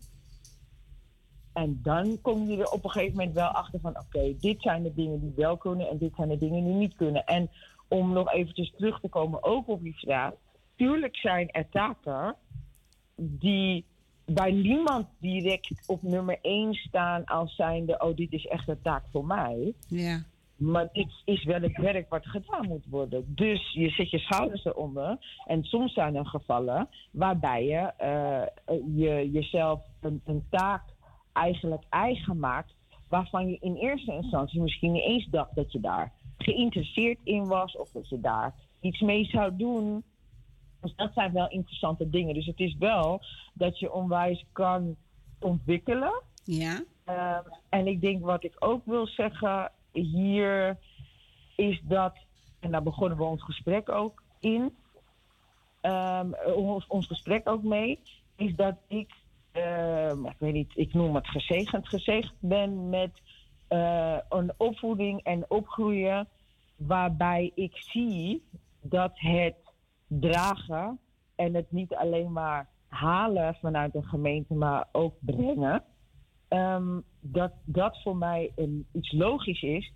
En dan kom je er op een gegeven moment wel achter van... oké, dit zijn de dingen die wel kunnen en dit zijn de dingen die niet kunnen. En om nog eventjes terug te komen ook op die vraag... tuurlijk zijn er taken die bij niemand direct op nummer 1 staan als zijnde... oh, dit is echt een taak voor mij. Ja. Maar dit is wel het werk wat gedaan moet worden. Dus je zet je schouders eronder. En soms zijn er gevallen waarbij je uh, je jezelf een, een taak eigenlijk eigen maakt. Waarvan je in eerste instantie misschien niet eens dacht dat je daar geïnteresseerd in was. Of dat je daar iets mee zou doen. Dus dat zijn wel interessante dingen. Dus het is wel dat je onwijs kan ontwikkelen. Ja. Uh, en ik denk wat ik ook wil zeggen hier is dat, en daar begonnen we ons gesprek ook in, um, ons, ons gesprek ook mee, is dat ik ik weet niet, ik noem het gezegend, gezegd ben met uh, een opvoeding en opgroeien waarbij ik zie dat het dragen en het niet alleen maar halen vanuit een gemeente, maar ook brengen, um, dat dat voor mij een, iets logisch is,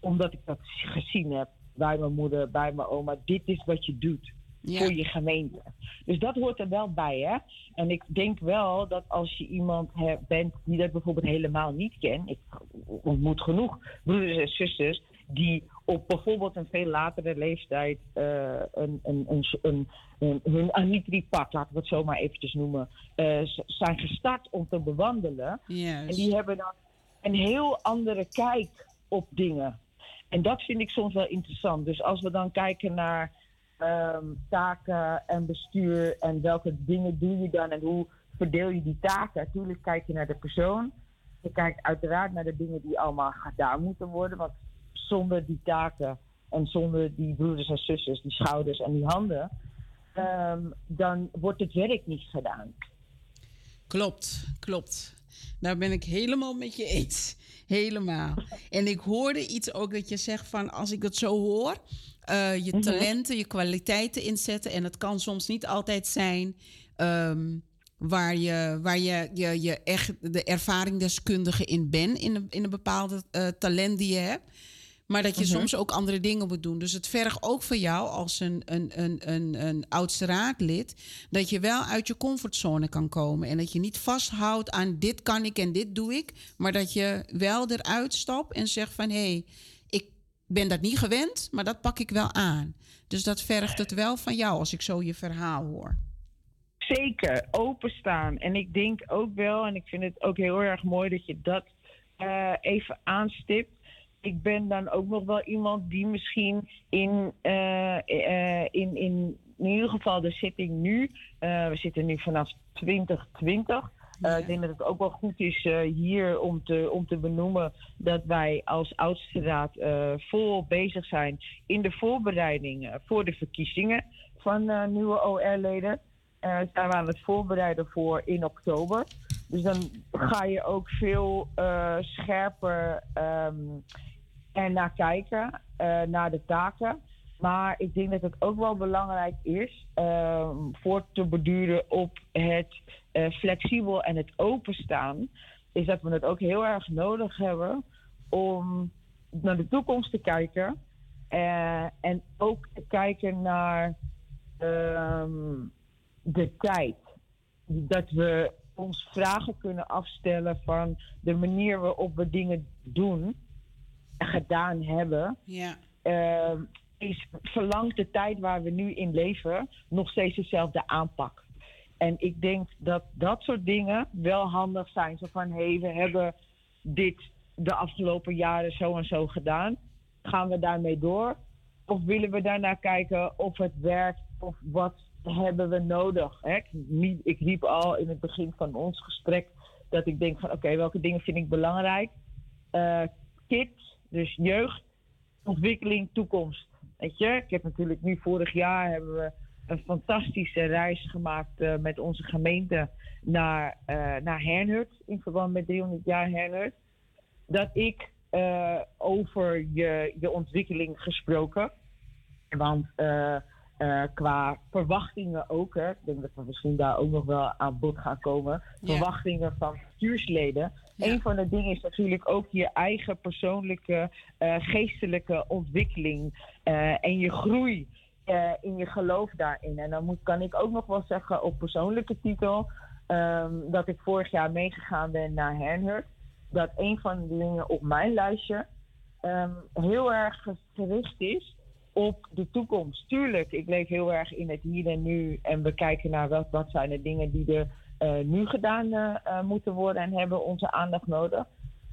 omdat ik dat gezien heb bij mijn moeder, bij mijn oma. Dit is wat je doet voor je gemeente. Dus dat hoort er wel bij, hè? En ik denk wel dat als je iemand bent die dat bijvoorbeeld helemaal niet kent, ik ontmoet genoeg broeders en zusters die op bijvoorbeeld een veel latere leeftijd uh, een, een, een, een, hun Anitri-pad, laten we het zo maar eventjes noemen, uh, zijn gestart om te bewandelen. Yes. En die hebben dan een heel andere kijk op dingen. En dat vind ik soms wel interessant. Dus als we dan kijken naar um, taken en bestuur en welke dingen doe je dan en hoe verdeel je die taken. Natuurlijk kijk je naar de persoon. Je kijkt uiteraard naar de dingen die allemaal gedaan moeten worden. Want zonder die taken en zonder die broeders en zusters, die schouders en die handen, um, dan wordt het werk niet gedaan. Klopt, klopt. Daar ben ik helemaal met je eens. Helemaal. En ik hoorde iets ook dat je zegt van als ik het zo hoor, uh, je mhm. talenten, je kwaliteiten inzetten. En het kan soms niet altijd zijn um, waar je, waar je, je, je echt de ervaringdeskundige in bent, in een, in een bepaalde uh, talent die je hebt. Maar dat je mhm. soms ook andere dingen moet doen. Dus het vergt ook voor jou als een, een, een, een, een oudste raadlid... dat je wel uit je comfortzone kan komen. En dat je niet vasthoudt aan dit kan ik en dit doe ik. Maar dat je wel eruit stapt en zegt van... hé, hey, ben dat niet gewend, maar dat pak ik wel aan. Dus dat vergt het wel van jou als ik zo je verhaal hoor. Zeker, openstaan. En ik denk ook wel, en ik vind het ook heel erg mooi dat je dat uh, even aanstipt ik ben dan ook nog wel iemand die misschien in, uh, uh, in, in, in ieder geval de zitting nu, we zitten nu vanaf 2020. Ja. ik denk dat het ook wel goed is hier om te, om te benoemen dat wij als oudste raad vol bezig zijn in de voorbereiding voor de verkiezingen van nieuwe OR-leden. zijn we aan het voorbereiden voor in oktober. Dus dan ga je ook veel scherper um, en naar kijken, naar de taken. Maar ik denk dat het ook wel belangrijk is uh, voor te beduren op het uh, flexibel en het openstaan. Is dat we het ook heel erg nodig hebben om naar de toekomst te kijken. Uh, en ook te kijken naar um, de tijd. Dat we ons vragen kunnen afstellen van de manier waarop we dingen doen gedaan hebben, ja. uh, is verlangt de tijd waar we nu in leven nog steeds dezelfde aanpak. En ik denk dat dat soort dingen wel handig zijn. Zo van hé, hey, we hebben dit de afgelopen jaren zo en zo gedaan. Gaan we daarmee door? Of willen we daarnaar kijken of het werkt of wat hebben we nodig? Ik, ik riep al in het begin van ons gesprek dat ik denk van oké, welke dingen vind ik belangrijk? Uh, kids, dus jeugd, ontwikkeling, toekomst. Weet je, ik heb natuurlijk nu vorig jaar hebben we een fantastische reis gemaakt uh, met onze gemeente naar, uh, naar Hernhut in verband met 300 jaar Hernhut. Dat ik over je, je ontwikkeling gesproken. Want qua verwachtingen ook. Hè. Ik denk dat we misschien daar ook nog wel aan bod gaan komen. Verwachtingen van bestuursleden. Een van de dingen is natuurlijk ook je eigen persoonlijke uh, geestelijke ontwikkeling uh, en je groei in je geloof daarin. En dan moet, kan ik ook nog wel zeggen op persoonlijke titel um, dat ik vorig jaar meegegaan ben naar Hernhurt. Dat een van de dingen op mijn lijstje um, heel erg gericht is op de toekomst. Tuurlijk, ik leef heel erg in het hier en nu. En we kijken naar wat, wat zijn de dingen die er uh, nu gedaan uh, moeten worden en hebben onze aandacht nodig.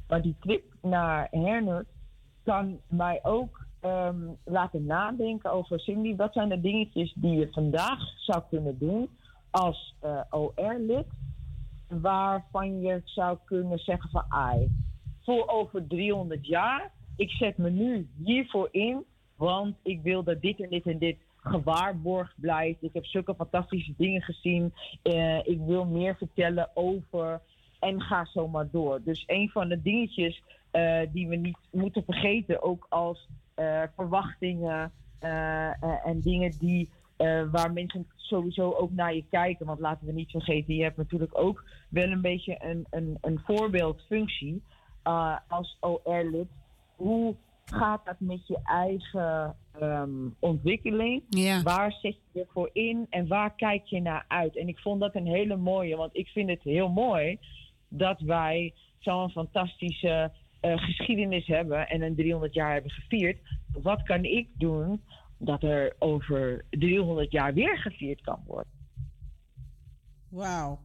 Maar die trip naar Hernut kan mij ook um, laten nadenken over Cindy. Wat zijn de dingetjes die je vandaag zou kunnen doen als OR-lid? Waarvan je zou kunnen zeggen van ai, voor over 300 jaar, ik zet me nu hiervoor in want ik wil dat dit en dit en dit gewaarborgd blijft. Ik heb zulke fantastische dingen gezien. Uh, ik wil meer vertellen over. En ga zo maar door. Dus een van de dingetjes uh, die we niet moeten vergeten, ook als uh, verwachtingen en dingen die, waar mensen sowieso ook naar je kijken. Want laten we niet vergeten, je hebt natuurlijk ook wel een beetje een, een, een voorbeeldfunctie als OR-lid. Hoe gaat dat met je eigen um, ontwikkeling? Ja. Waar zet je ervoor in en waar kijk je naar uit? En ik vond dat een hele mooie, want ik vind het heel mooi dat wij zo'n fantastische uh, geschiedenis hebben en een 300 jaar hebben gevierd. Wat kan ik doen dat er over 300 jaar weer gevierd kan worden? Wauw.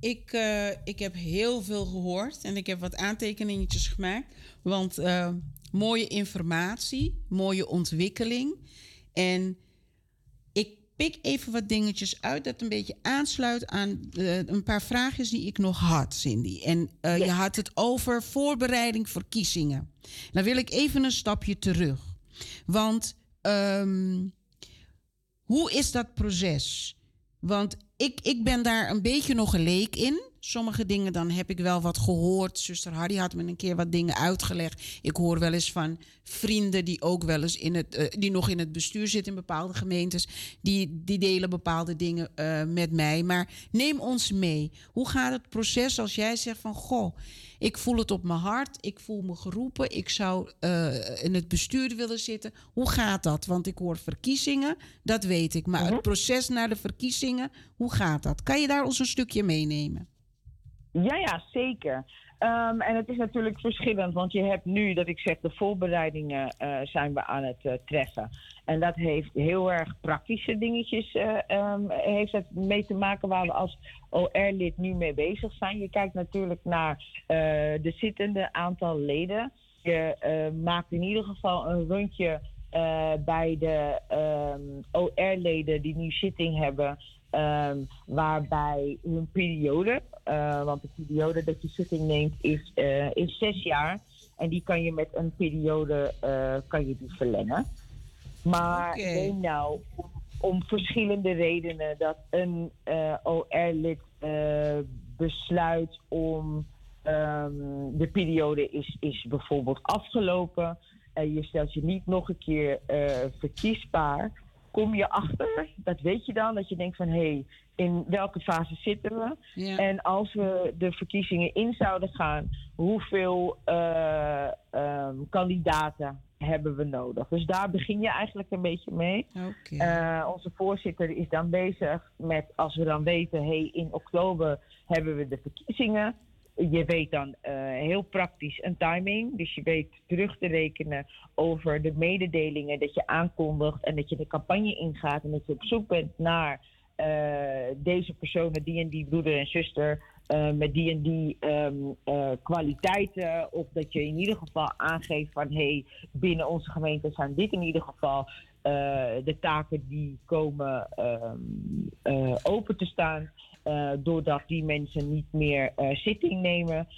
Ik, uh, ik heb heel veel gehoord en ik heb wat aantekeningetjes gemaakt. Want uh, mooie informatie, mooie ontwikkeling. En ik pik even wat dingetjes uit dat een beetje aansluit aan uh, een paar vraagjes die ik nog had, Cindy. En ja. je had het over voorbereiding verkiezingen. Dan wil ik even een stapje terug. Want um, hoe is dat proces? Want ik, ik ben daar een beetje nog een leek in. Sommige dingen dan heb ik wel wat gehoord. Zuster Hardy had me een keer wat dingen uitgelegd. Ik hoor wel eens van vrienden die ook wel eens in het, uh, die nog in het bestuur zitten in bepaalde gemeentes. Die, die delen bepaalde dingen uh, met mij. Maar neem ons mee. Hoe gaat het proces als jij zegt van goh, ik voel het op mijn hart, ik voel me geroepen, ik zou uh, in het bestuur willen zitten. Hoe gaat dat? Want ik hoor verkiezingen, dat weet ik. Maar het proces naar de verkiezingen, hoe gaat dat? Kan je daar ons een stukje meenemen? Ja, ja, zeker. Um, en het is natuurlijk verschillend, want je hebt nu, dat ik zeg, de voorbereidingen uh, zijn we aan het uh, treffen. En dat heeft heel erg praktische dingetjes uh, um, heeft het mee te maken waar we als OR-lid nu mee bezig zijn. Je kijkt natuurlijk naar de zittende aantal leden. Je maakt in ieder geval een rondje bij de um, OR-leden die nu zitting hebben. Um, waarbij hun periode, uh, want de periode dat je zitting neemt is, uh, is zes jaar. En die kan je met een periode uh, kan je die verlengen. Maar okay. neem nou om, om, verschillende redenen dat een OR-lid besluit om um, de periode is, is bijvoorbeeld afgelopen. En je stelt je niet nog een keer verkiesbaar kom je achter, dat weet je dan, dat je denkt van hé, hey, in welke fase zitten we? Ja. En als we de verkiezingen in zouden gaan, hoeveel uh, um, kandidaten hebben we nodig? Dus daar begin je eigenlijk een beetje mee. Okay. Uh, onze voorzitter is dan bezig met, als we dan weten, hé, hey, in oktober hebben we de verkiezingen je weet dan uh, heel praktisch een timing. Dus je weet terug te rekenen over de mededelingen dat je aankondigt en dat je de campagne ingaat en dat je op zoek bent naar uh, deze personen, die en die broeder en zuster, uh, met die en die um, kwaliteiten. Of dat je in ieder geval aangeeft van hé, hey, binnen onze gemeente zijn dit in ieder geval de taken die komen ehm, open te staan. Doordat die mensen niet meer zitting nemen.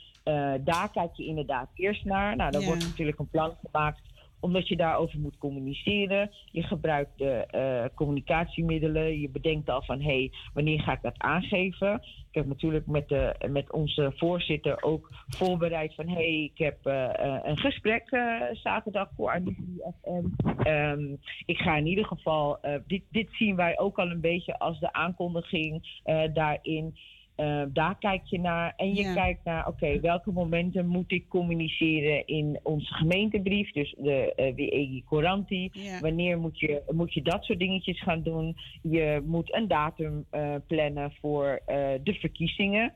daar kijk je inderdaad eerst naar. Nou, dan wordt natuurlijk een plan gemaakt omdat je daarover moet communiceren. Je gebruikt de eh, communicatiemiddelen. Je bedenkt al van hé, hey, wanneer ga ik dat aangeven? Ik heb natuurlijk met, de, met onze voorzitter ook voorbereid van hé, hey, ik heb uh, een gesprek zaterdag voor Anitie FM. Um, ik ga in ieder geval, dit, dit zien wij ook al een beetje als de aankondiging daarin. Uh, daar kijk je naar. En je kijkt naar, oké, welke momenten moet ik communiceren in onze gemeentebrief, dus de uh, WEG Coranti. Wanneer moet je, moet je dat soort dingetjes gaan doen? Je moet een datum uh, plannen voor de verkiezingen.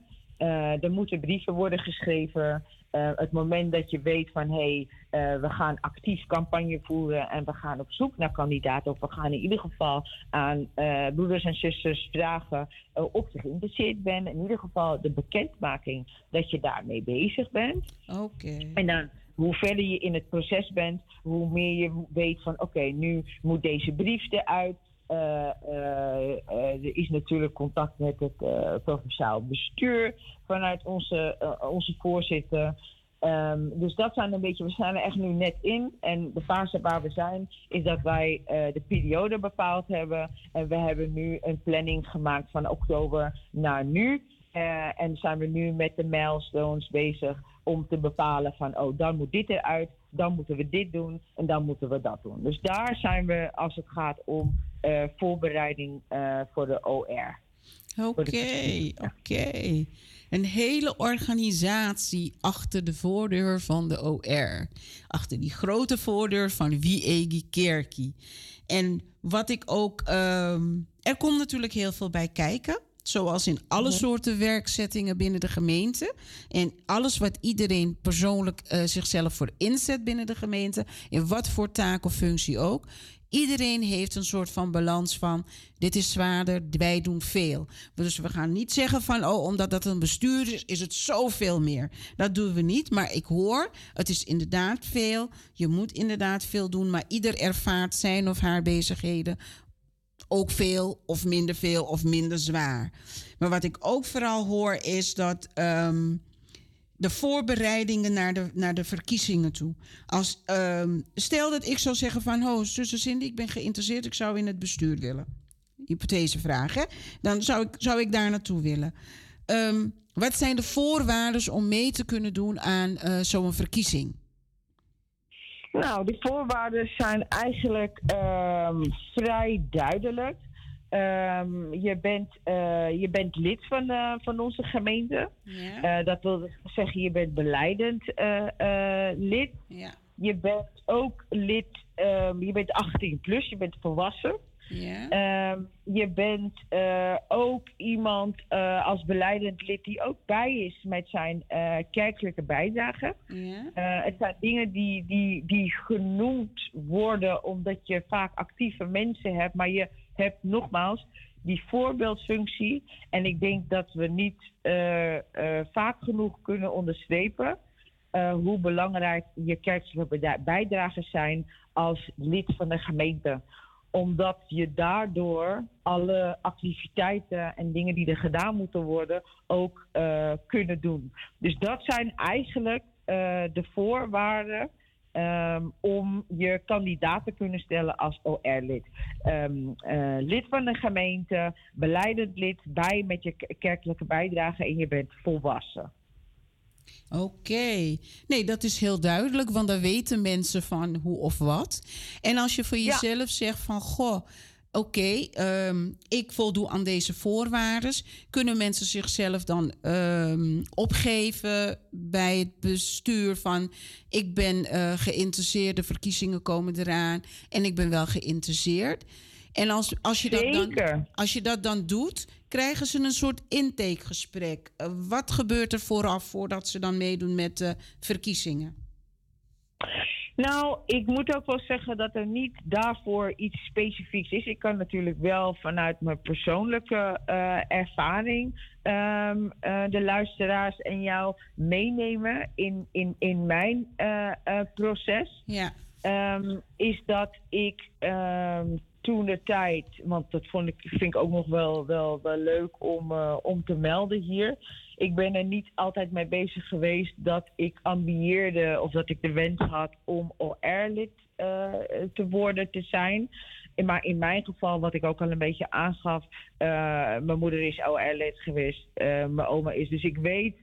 er moeten brieven worden geschreven. Uh, het moment dat je weet van hé, hey, uh, we gaan actief campagne voeren en we gaan op zoek naar kandidaten. Of we gaan in ieder geval aan uh, broeders en zusters vragen of je geïnteresseerd bent. In ieder geval de bekendmaking dat je daarmee bezig bent. Oké. En dan hoe verder je in het proces bent, hoe meer je weet van oké, nu moet deze brief eruit. Er is natuurlijk contact met het provinciaal bestuur vanuit onze, onze voorzitter. Um, dus dat zijn een beetje, we zijn er echt nu net in. En de fase waar we zijn, is dat wij de periode bepaald hebben. En we hebben nu een planning gemaakt van oktober naar nu. En zijn we nu met de milestones bezig om te bepalen van, oh, dan moet dit eruit, dan moeten we dit doen en dan moeten we dat doen. Dus daar zijn we als het gaat om uh, voorbereiding voor de OR. Oké, oké. Een hele organisatie achter de voordeur van de OR. Achter die grote voordeur van Wiegi Kerkie. En wat ik ook. Um, er komt natuurlijk heel veel bij kijken. Zoals in alle soorten werkzettingen binnen de gemeente. En alles wat iedereen persoonlijk uh, zichzelf voor inzet binnen de gemeente. In wat voor taak of functie ook. Iedereen heeft een soort van balans van dit is zwaarder, wij doen veel. Dus we gaan niet zeggen van oh, omdat dat een bestuur is, is het zoveel meer. Dat doen we niet, maar ik hoor, het is inderdaad veel. Je moet inderdaad veel doen, maar ieder ervaart zijn of haar bezigheden ook veel of minder veel of minder zwaar. Maar wat ik ook vooral hoor is dat um, de voorbereidingen naar de, naar de verkiezingen toe. Als, um, stel dat ik zou zeggen van, ho, zuster Cindy, ik ben geïnteresseerd, ik zou in het bestuur willen. Hypothesevraag, hè? Dan zou ik, zou ik daar naartoe willen. Um, wat zijn de voorwaarden om mee te kunnen doen aan uh, zo'n verkiezing? Nou, de voorwaarden zijn eigenlijk um, vrij duidelijk. Um, je, bent, uh, je bent lid van, uh, van onze gemeente. Ja. Uh, dat wil zeggen, je bent beleidend lid. Ja. Je bent ook lid, um, je bent 18 plus, je bent volwassen. Um, je bent ook iemand als beleidend lid die ook bij is met zijn kerkelijke bijdrage. Het zijn dingen die, die, die genoemd worden omdat je vaak actieve mensen hebt, maar je hebt nogmaals die voorbeeldfunctie. En ik denk dat we niet vaak genoeg kunnen onderstrepen hoe belangrijk je kerkelijke bijdragers zijn als lid van de gemeente. Omdat je daardoor alle activiteiten en dingen die er gedaan moeten worden ook kunnen doen. Dus dat zijn eigenlijk de voorwaarden Um, om je kandidaat te kunnen stellen als OR-lid. Um, uh, lid van de gemeente, beleidend lid, bij met je kerkelijke bijdrage en je bent volwassen. Oké. Nee, dat is heel duidelijk, want dan weten mensen van hoe of wat. En als je voor jezelf zegt van, goh, oké, okay, um, ik voldoe aan deze voorwaarden. Kunnen mensen zichzelf dan um, opgeven bij het bestuur van ik ben uh, geïnteresseerd, de verkiezingen komen eraan en ik ben wel geïnteresseerd. En als, als, je dat dan, als je dat dan doet, krijgen ze een soort intakegesprek. Uh, wat gebeurt er vooraf voordat ze dan meedoen met de verkiezingen? Nou, ik moet ook wel zeggen dat er niet daarvoor iets specifieks is. Ik kan natuurlijk wel vanuit mijn persoonlijke uh, ervaring um, uh, de luisteraars en jou meenemen in, in, in mijn proces. Ja. ehm, is dat ik ehm, toen de tijd, want dat vond ik, vind ik ook nog wel, wel, wel leuk om, uh, om te melden hier. Ik ben er niet altijd mee bezig geweest dat ik ambieerde of dat ik de wens had om OR-lid uh, te worden, te zijn. Maar in mijn geval, wat ik ook al een beetje aangaf, uh, mijn moeder is OR-lid geweest, mijn oma is. Dus ik weet,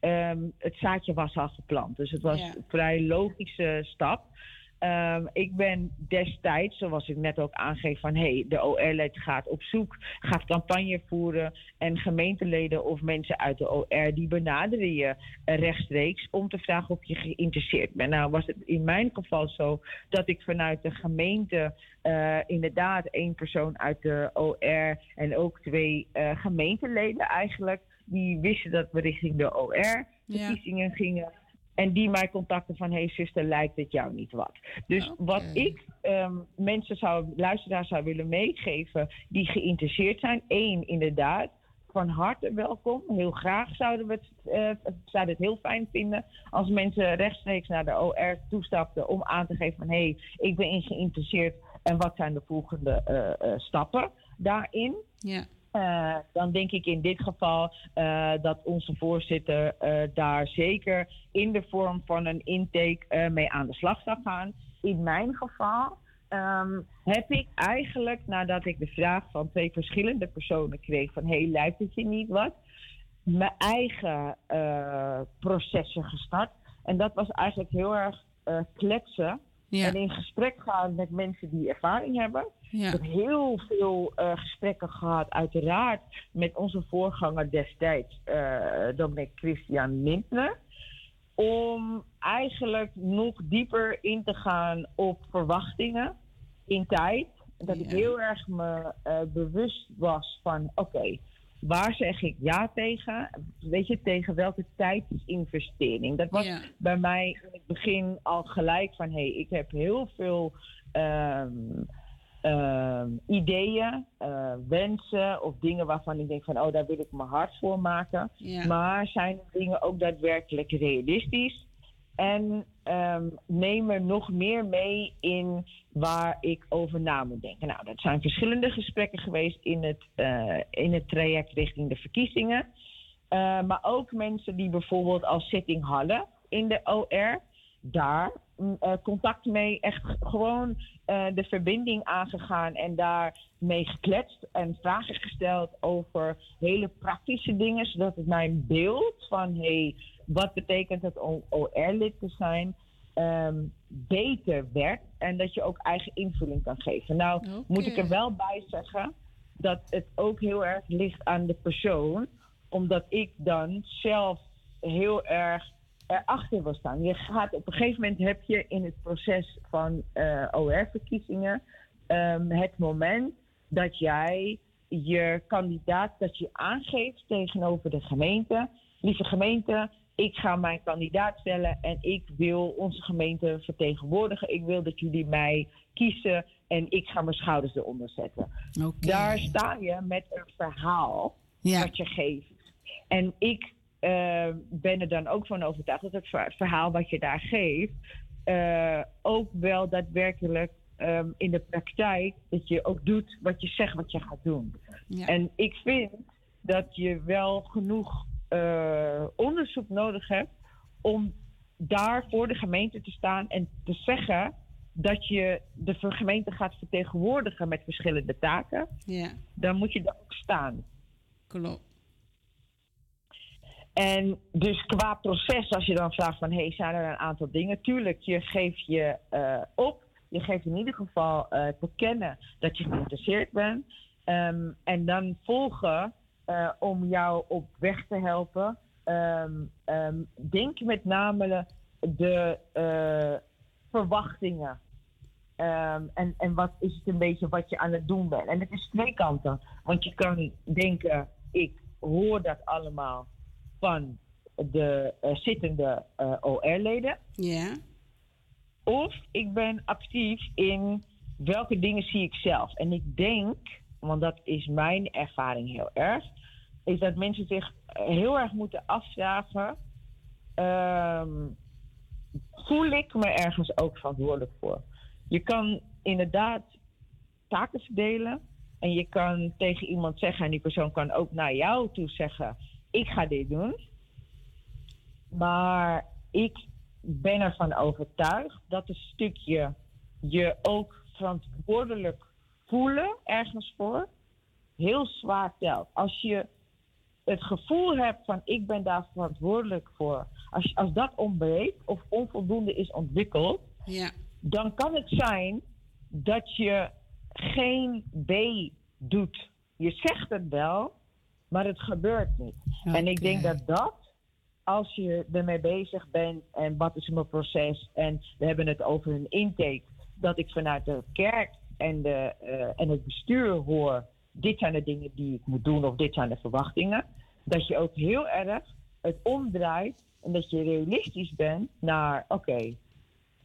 um, het zaadje was al geplant. Dus het was ja. een vrij logische stap. Um, ik ben destijds, zoals ik net ook aangeef, van hey, de OR-lid gaat op zoek, gaat campagne voeren en gemeenteleden of mensen uit de OR die benaderen je rechtstreeks om te vragen of je geïnteresseerd bent. Nou was het in mijn geval zo dat ik vanuit de gemeente uh, inderdaad één persoon uit de OR en ook twee uh, gemeenteleden eigenlijk, die wisten dat we richting de OR-verkiezingen ja. gingen. En die mij contacten van, hey zuster, lijkt het jou niet wat? Dus okay. wat ik um, mensen zou, luisteraars zou willen meegeven die geïnteresseerd zijn. één, inderdaad, van harte welkom. Heel graag zouden we het, uh, zouden het heel fijn vinden als mensen rechtstreeks naar de OR toestapten om aan te geven van, hé, hey, ik ben in geïnteresseerd en wat zijn de volgende uh, uh, stappen daarin. Ja. Uh, dan denk ik in dit geval uh, dat onze voorzitter uh, daar zeker in de vorm van een intake mee aan de slag zou gaan. In mijn geval um, heb ik eigenlijk, nadat ik de vraag van twee verschillende personen kreeg: van hé, hey, lijkt het je niet wat? Mijn eigen processen gestart. En dat was eigenlijk heel erg kletsen. Ja. En in gesprek gaan met mensen die ervaring hebben. Ja. Ik heb heel veel uh, gesprekken gehad, uiteraard, met onze voorganger destijds, uh, Dominic Christian Lindner. Om eigenlijk nog dieper in te gaan op verwachtingen in tijd. Dat ja. ik heel erg me uh, bewust was van: oké, okay, waar zeg ik ja tegen? Weet je, tegen welke tijdsinvestering? Dat was ja. bij mij in het begin al gelijk van: hé, hey, ik heb heel veel. Um, uh, ideeën, uh, wensen of dingen waarvan ik denk van oh daar wil ik mijn hart voor maken. Ja. Maar zijn dingen ook daadwerkelijk realistisch? En um, neem er nog meer mee in waar ik over na moet denken. Nou, dat zijn verschillende gesprekken geweest in het, uh, in het traject richting de verkiezingen. Uh, maar ook mensen die bijvoorbeeld als zitting hadden in de OR. Daar uh, contact mee, echt gewoon uh, de verbinding aangegaan en daarmee gekletst en vragen gesteld over hele praktische dingen, zodat het mijn beeld van hey, wat betekent het om OR-lid te zijn, um, beter werd en dat je ook eigen invulling kan geven. Nou, okay. moet ik er wel bij zeggen dat het ook heel erg ligt aan de persoon, omdat ik dan zelf heel erg erachter wil staan. Je gaat op een gegeven moment heb je in het proces van uh, OR-verkiezingen um, het moment dat jij je kandidaat dat je aangeeft tegenover de gemeente. Lieve gemeente, ik ga mijn kandidaat stellen en ik wil onze gemeente vertegenwoordigen. Ik wil dat jullie mij kiezen en ik ga mijn schouders eronder zetten. Okay. Daar sta je met een verhaal ja. dat je geeft. En ik uh, ben er dan ook van overtuigd dat het verhaal wat je daar geeft, uh, ook wel daadwerkelijk um, in de praktijk, dat je ook doet wat je zegt wat je gaat doen. Ja. En ik vind dat je wel genoeg uh, onderzoek nodig hebt om daar voor de gemeente te staan en te zeggen dat je de gemeente gaat vertegenwoordigen met verschillende taken. Ja. Dan moet je daar ook staan. Klopt. En dus qua proces, als je dan vraagt van... hey, zijn er een aantal dingen? Tuurlijk, je geeft je uh, op. Je geeft in ieder geval uh, te kennen dat je geïnteresseerd bent. Um, en dan volgen uh, om jou op weg te helpen. Um, um, denk met name de verwachtingen. en, en wat is het een beetje wat je aan het doen bent? En het is twee kanten. Want je kan denken, ik hoor dat allemaal van de uh, zittende uh, OR-leden. Ja. Of ik ben actief in welke dingen zie ik zelf. En ik denk, want dat is mijn ervaring heel erg, is dat mensen zich heel erg moeten afvragen. Um, voel ik me ergens ook verantwoordelijk voor. Je kan inderdaad taken verdelen. En je kan tegen iemand zeggen, en die persoon kan ook naar jou toe zeggen: Ik ga dit doen. Maar ik ben ervan overtuigd dat een stukje je ook verantwoordelijk voelen ergens voor heel zwaar telt. Als je het gevoel hebt van ik ben daar verantwoordelijk voor, als, als dat ontbreekt of onvoldoende is ontwikkeld, ja. dan kan het zijn dat je geen B doet. Je zegt het wel, maar het gebeurt niet. En ik denk dat dat, als je ermee bezig bent en wat is mijn proces en we hebben het over een intake, dat ik vanuit de kerk en, de, uh, en het bestuur hoor, dit zijn de dingen die ik moet doen of dit zijn de verwachtingen, dat je ook heel erg het omdraait en dat je realistisch bent naar, oké,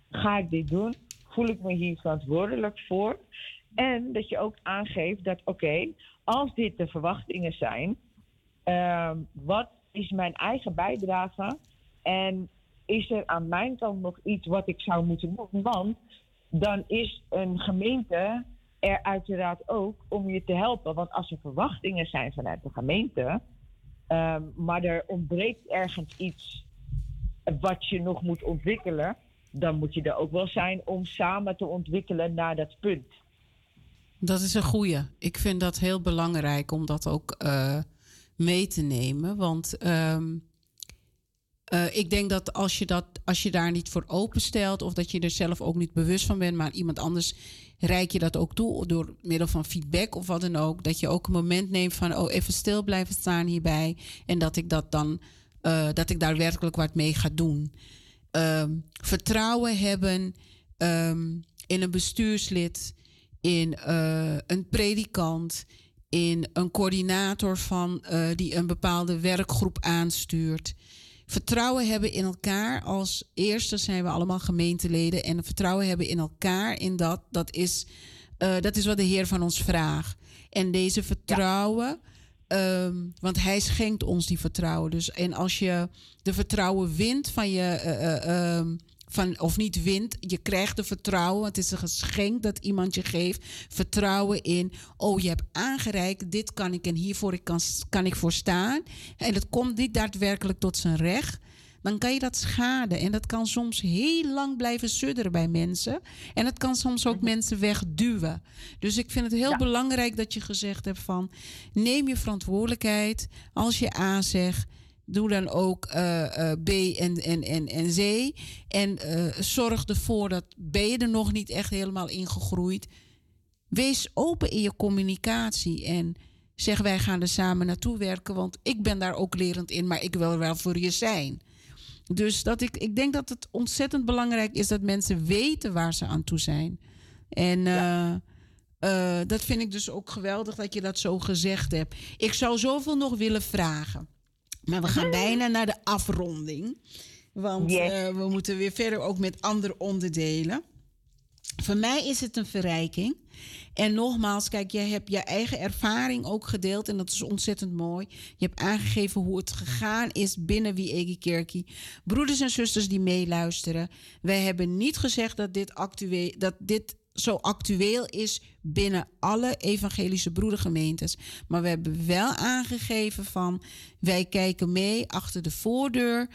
ga ik dit doen? Voel ik me hier verantwoordelijk voor? En dat je ook aangeeft dat, oké, als dit de verwachtingen zijn, uh, wat is mijn eigen bijdrage? En is er aan mijn kant nog iets wat ik zou moeten doen? Want dan is een gemeente er uiteraard ook om je te helpen. Want als er verwachtingen zijn vanuit de gemeente, um, maar er ontbreekt ergens iets wat je nog moet ontwikkelen, dan moet je er ook wel zijn om samen te ontwikkelen naar dat punt. Dat is een goeie. Ik vind dat heel belangrijk om dat ook uh, mee te nemen. Want um, uh, ik denk dat als je, dat als je daar niet voor openstelt, of dat je er zelf ook niet bewust van bent, maar iemand anders reik je dat ook toe door middel van feedback of wat dan ook. Dat je ook een moment neemt van, oh, even stil blijven staan hierbij. En dat ik dat dan, uh, dat ik daar werkelijk wat mee ga doen. Um, vertrouwen hebben um, in een bestuurslid in uh, een predikant, in een coördinator van, uh, die een bepaalde werkgroep aanstuurt. Vertrouwen hebben in elkaar. Als eerste zijn we allemaal gemeenteleden. En vertrouwen hebben in elkaar, in dat, dat is, uh, dat is wat de Heer van ons vraagt. En deze vertrouwen. Um, want hij schenkt ons die vertrouwen. Dus en als je de vertrouwen wint van je. Um, van, of niet wint. Je krijgt de vertrouwen. Het is een geschenk dat iemand je geeft. Vertrouwen in. Oh, je hebt aangereikt. Dit kan ik en hiervoor ik kan, kan ik voor staan. En het komt niet daadwerkelijk tot zijn recht. Dan kan je dat schaden. En dat kan soms heel lang blijven sudderen bij mensen. En het kan soms ook mhm. mensen wegduwen. Dus ik vind het heel ja. belangrijk dat je gezegd hebt van... neem je verantwoordelijkheid als je A zegt Doe dan ook uh, uh, B en, en, en, en C. En uh, zorg ervoor dat ben je er nog niet echt helemaal ingegroeid. Wees open in je communicatie en zeg wij gaan er samen naartoe werken, want ik ben daar ook lerend in, maar ik wil wel voor je zijn. Dus dat ik, ik denk dat het ontzettend belangrijk is dat mensen weten waar ze aan toe zijn. En ja. uh, dat vind ik dus ook geweldig dat je dat zo gezegd hebt. Ik zou zoveel nog willen vragen. Maar we gaan bijna naar de afronding. Want yes. uh, we moeten weer verder ook met andere onderdelen. Voor mij is het een verrijking. En nogmaals, kijk, jij hebt je eigen ervaring ook gedeeld. En dat is ontzettend mooi. Je hebt aangegeven hoe het gegaan is binnen Wie Kerkie. Broeders en zusters die meeluisteren. Wij hebben niet gezegd dat dit, actueel, dat dit zo actueel is binnen alle evangelische broedergemeentes. Maar we hebben wel aangegeven van wij kijken mee achter de voordeur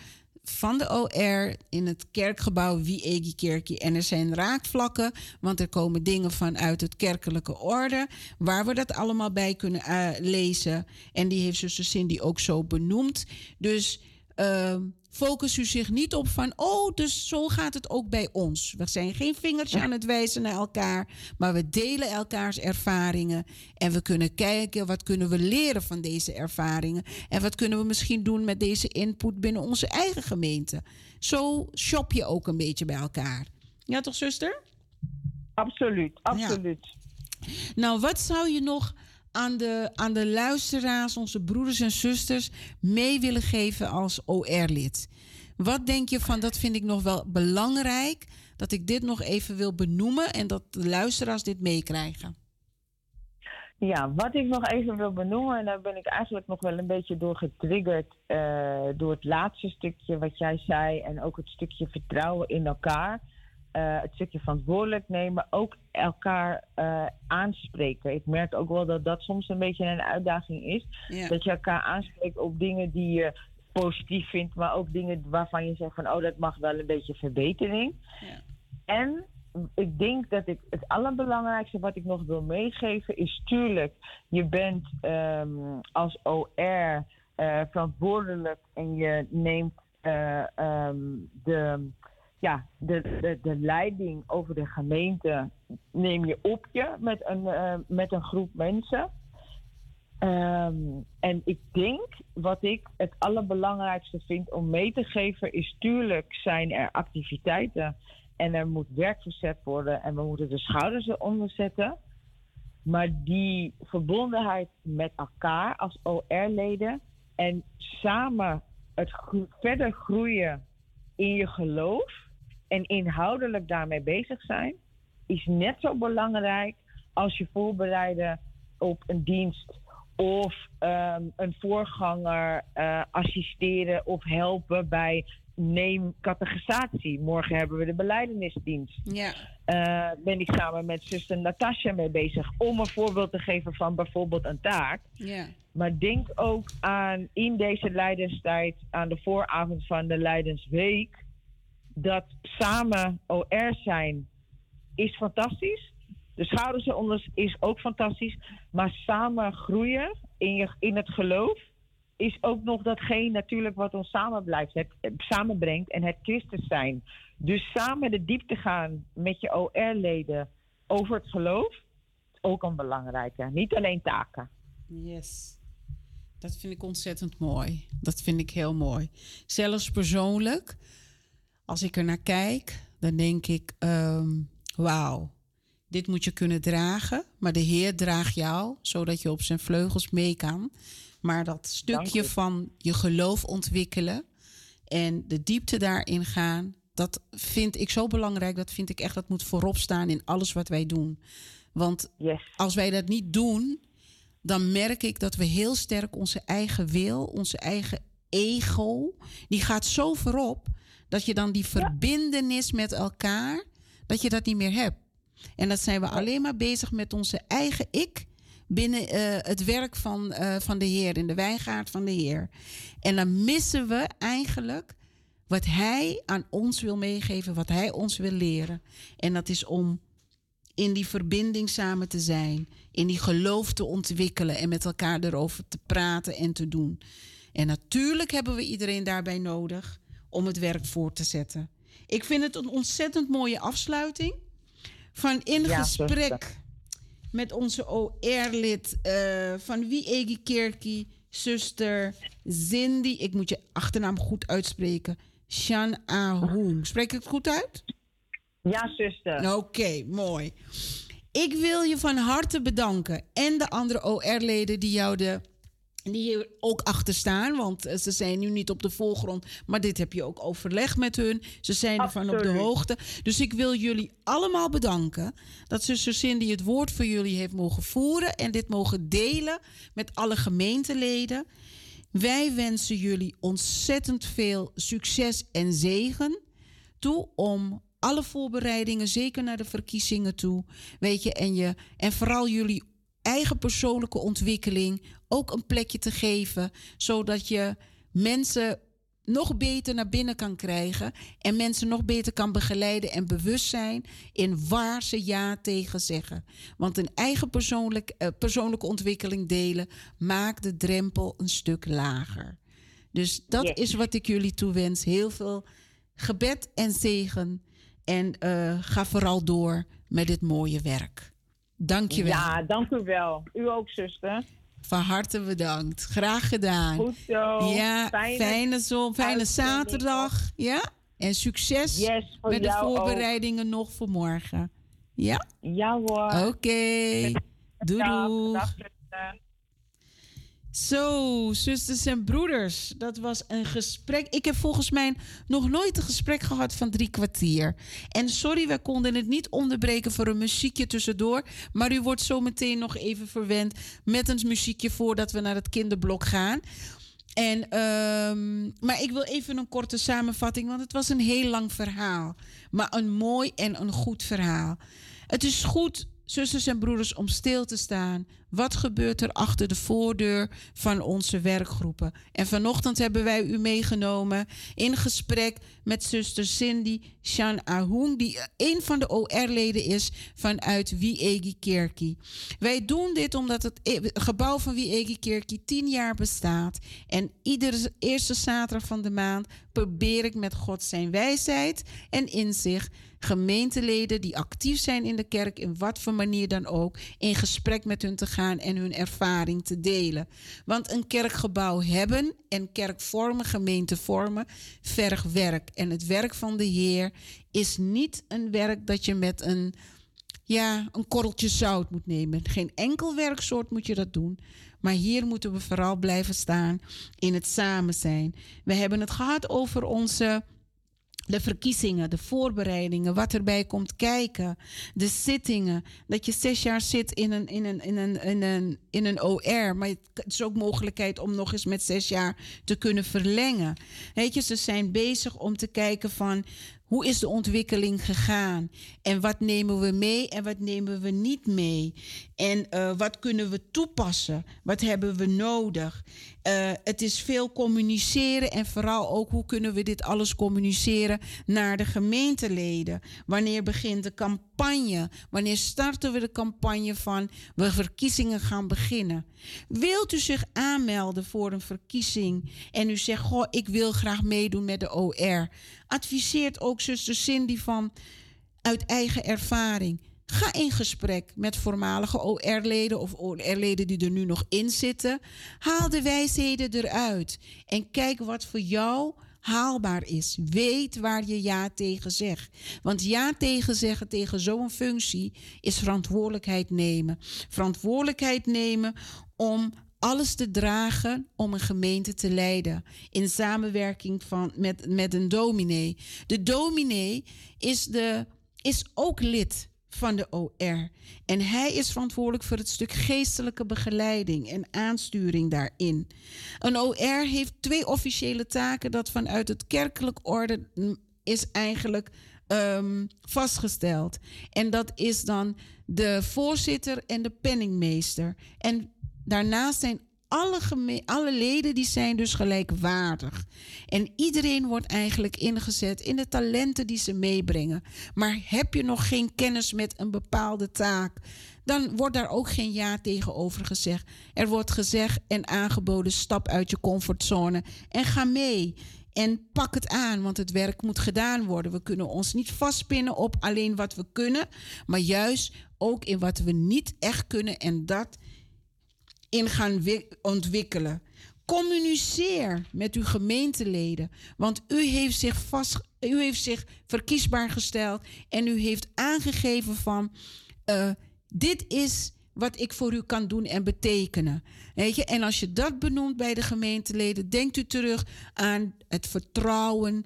van de OR in het kerkgebouw Wiegi Kerkie. En er zijn raakvlakken, want er komen dingen vanuit het kerkelijke orde, waar we dat allemaal bij kunnen uh, lezen. En die heeft zuster Cindy ook zo benoemd. Dus uh, focus u zich niet op van, oh, dus zo gaat het ook bij ons. We zijn geen vingertje aan het wijzen naar elkaar, maar we delen elkaars ervaringen. En we kunnen kijken, wat kunnen we leren van deze ervaringen? En wat kunnen we misschien doen met deze input binnen onze eigen gemeente? Zo shop je ook een beetje bij elkaar. Ja, toch, zuster? Absoluut, absoluut. Ja. Nou, wat zou je nog aan de, aan de luisteraars, onze broeders en zusters, mee willen geven als OR-lid? Wat denk je van, dat vind ik nog wel belangrijk, dat ik dit nog even wil benoemen en dat de luisteraars dit meekrijgen? Ja, wat ik nog even wil benoemen, en daar ben ik eigenlijk nog wel een beetje door getriggerd uh, door het laatste stukje wat jij zei en ook het stukje vertrouwen in elkaar. Uh, het stukje verantwoordelijk nemen, ook elkaar uh, aanspreken. Ik merk ook wel dat dat soms een beetje een uitdaging is. Ja. Dat je elkaar aanspreekt op dingen die je positief vindt, maar ook dingen waarvan je zegt van oh, dat mag wel een beetje verbetering. Ja. En ik denk dat ik het allerbelangrijkste wat ik nog wil meegeven is tuurlijk, je bent um, als OR uh, eh, verantwoordelijk en je neemt um, de, ja, de, de, leiding over de gemeente neem je op je met een, uh, met een groep mensen. Um, en ik denk wat ik het allerbelangrijkste vind om mee te geven is tuurlijk zijn er activiteiten en er moet werk verzet worden en we moeten de schouders eronder zetten. Maar die verbondenheid met elkaar als OR-leden en samen het verder groeien in je geloof en inhoudelijk daarmee bezig zijn, is net zo belangrijk als je voorbereiden op een dienst of um, een voorganger uh, assisteren of helpen bij neem categorisatie. Morgen hebben we de beleidenisdienst. Ja. Uh, ben ik samen met zuster Natasja mee bezig om een voorbeeld te geven van bijvoorbeeld een taak. Ja. Maar denk ook aan in deze leidenstijd, aan de vooravond van de Leidensweek, dat samen OR zijn is fantastisch. De schouders eronder is ook fantastisch. Maar samen groeien in, je, in het geloof is ook nog datgene natuurlijk wat ons samen blijft, het, samenbrengt en het Christus zijn. Dus samen de diepte gaan met je OR-leden over het geloof, is ook een belangrijke. Niet alleen taken. Yes. Dat vind ik ontzettend mooi. Dat vind ik heel mooi. Zelfs persoonlijk, als ik er naar kijk, dan denk ik: um, wauw, dit moet je kunnen dragen. Maar de Heer draagt jou, zodat je op zijn vleugels mee kan. Maar dat stukje van je geloof ontwikkelen en de diepte daarin gaan, dat vind ik zo belangrijk. Dat vind ik echt, dat moet voorop staan in alles wat wij doen. Want als wij dat niet doen, dan merk ik dat we heel sterk onze eigen wil, onze eigen ego, die gaat zo voorop dat je dan die verbindenis met elkaar, dat je dat niet meer hebt. En dat zijn we alleen maar bezig met onze eigen ik binnen uh, het werk van, uh, van de Heer, in de wijngaard van de Heer. En dan missen we eigenlijk wat Hij aan ons wil meegeven, wat Hij ons wil leren. En dat is om in die verbinding samen te zijn, in die geloof te ontwikkelen en met elkaar erover te praten en te doen. En natuurlijk hebben we iedereen daarbij nodig om het werk voort te zetten. Ik vind het een ontzettend mooie afsluiting van in ja, gesprek met onze OR-lid uh, van Wie Egi Kerkie, zuster Cindy. Ik moet je achternaam goed uitspreken. Shan Ahoum. Spreek ik het goed uit? Ja, zuster. Oké, mooi. Ik wil je van harte bedanken en de andere OR-leden die jou de die hier ook achter staan, want eh, ze zijn nu niet op de voorgrond, maar dit heb je ook overlegd met hun. Ze zijn ervan op de hoogte. Dus ik wil jullie allemaal bedanken dat zuster Cindy het woord voor jullie heeft mogen voeren en dit mogen delen met alle gemeenteleden. Wij wensen jullie ontzettend veel succes en zegen toe om alle voorbereidingen, zeker naar de verkiezingen toe, weet je, en je en vooral jullie eigen persoonlijke ontwikkeling ook een plekje te geven, zodat je mensen nog beter naar binnen kan krijgen en mensen nog beter kan begeleiden en bewust zijn in waar ze ja tegen zeggen. Want een eigen persoonlijk, uh, persoonlijke ontwikkeling delen maakt de drempel een stuk lager. Dus dat is wat ik jullie toewens. Heel veel gebed en zegen. En uh, ga vooral door met dit mooie werk. Dank je wel. Ja, dank u wel. U ook, zuster. Van harte bedankt. Graag gedaan. Goed zo. Ja, fijne, fijne, zon, fijne zaterdag. Ja? En succes met de voorbereidingen nog voor morgen. Ja? Ja hoor. Oké. Okay. Doei doei. Zo, zusters en broeders, dat was een gesprek. Ik heb volgens mij nog nooit een gesprek gehad van drie kwartier. En sorry, wij konden het niet onderbreken voor een muziekje tussendoor. Maar u wordt zo meteen nog even verwend met een muziekje voordat we naar het kinderblok gaan. En, ehm, maar ik wil even een korte samenvatting, want het was een heel lang verhaal. Maar een mooi en een goed verhaal. Het is goed zusters en broeders, om stil te staan. Wat gebeurt er achter de voordeur van onze werkgroepen? En vanochtend hebben wij u meegenomen in gesprek met zuster Cindy Shan Ahoung, die een van de OR-leden is vanuit Wiegi Kerkie. Wij doen dit omdat het e- gebouw van Wiegi Kerkie tien jaar bestaat. En iedere eerste zaterdag van de maand probeer ik met God zijn wijsheid en inzicht gemeenteleden die actief zijn in de kerk, in wat voor manier dan ook, in gesprek met hun te gaan en hun ervaring te delen. Want een kerkgebouw hebben en kerk vormen, gemeente vormen, vergt werk. En het werk van de Heer is niet een werk dat je met een, ja, een korreltje zout moet nemen. Geen enkel werksoort moet je dat doen. Maar hier moeten we vooral blijven staan in het samen zijn. We hebben het gehad over onze de verkiezingen, de voorbereidingen, wat erbij komt kijken, de zittingen. Dat je zes jaar zit in een, in een, in een, in een, in een OR, maar het is ook mogelijkheid om nog eens met zes jaar te kunnen verlengen. Weet je, ze zijn bezig om te kijken van hoe is de ontwikkeling gegaan? En wat nemen we mee en wat nemen we niet mee? En uh, wat kunnen we toepassen? Wat hebben we nodig? Uh, het is veel communiceren en vooral ook hoe kunnen we dit alles communiceren naar de gemeenteleden? Wanneer begint de campagne? Wanneer starten we de campagne van we verkiezingen gaan beginnen? Wilt u zich aanmelden voor een verkiezing en u zegt, goh, ik wil graag meedoen met de OR? Adviseert ook zuster Cindy van uit eigen ervaring. Ga in gesprek met voormalige OR-leden of OR-leden die er nu nog in zitten. Haal de wijsheden eruit en kijk wat voor jou haalbaar is. Weet waar je ja tegen zegt. Want ja tegen zeggen tegen zo'n functie is verantwoordelijkheid nemen. Verantwoordelijkheid nemen om alles te dragen om een gemeente te leiden. In samenwerking van, met, met een dominee. De dominee is, de, is ook lid van de OR. En hij is verantwoordelijk voor het stuk geestelijke begeleiding en aansturing daarin. Een OR heeft twee officiële taken dat vanuit het kerkelijk orde is eigenlijk um, vastgesteld. En dat is dan de voorzitter en de penningmeester. En daarnaast zijn alle, alle leden die zijn dus gelijkwaardig. En iedereen wordt eigenlijk ingezet in de talenten die ze meebrengen. Maar heb je nog geen kennis met een bepaalde taak, dan wordt daar ook geen ja tegenover gezegd. Er wordt gezegd en aangeboden: stap uit je comfortzone en ga mee. En pak het aan, want het werk moet gedaan worden. We kunnen ons niet vastpinnen op alleen wat we kunnen, maar juist ook in wat we niet echt kunnen. En dat in gaan ontwikkelen. Communiceer met uw gemeenteleden, want u heeft zich vast, u heeft zich verkiesbaar gesteld en u heeft aangegeven van uh, dit is wat ik voor u kan doen en betekenen. Weet je? En als je dat benoemt bij de gemeenteleden, denkt u terug aan het vertrouwen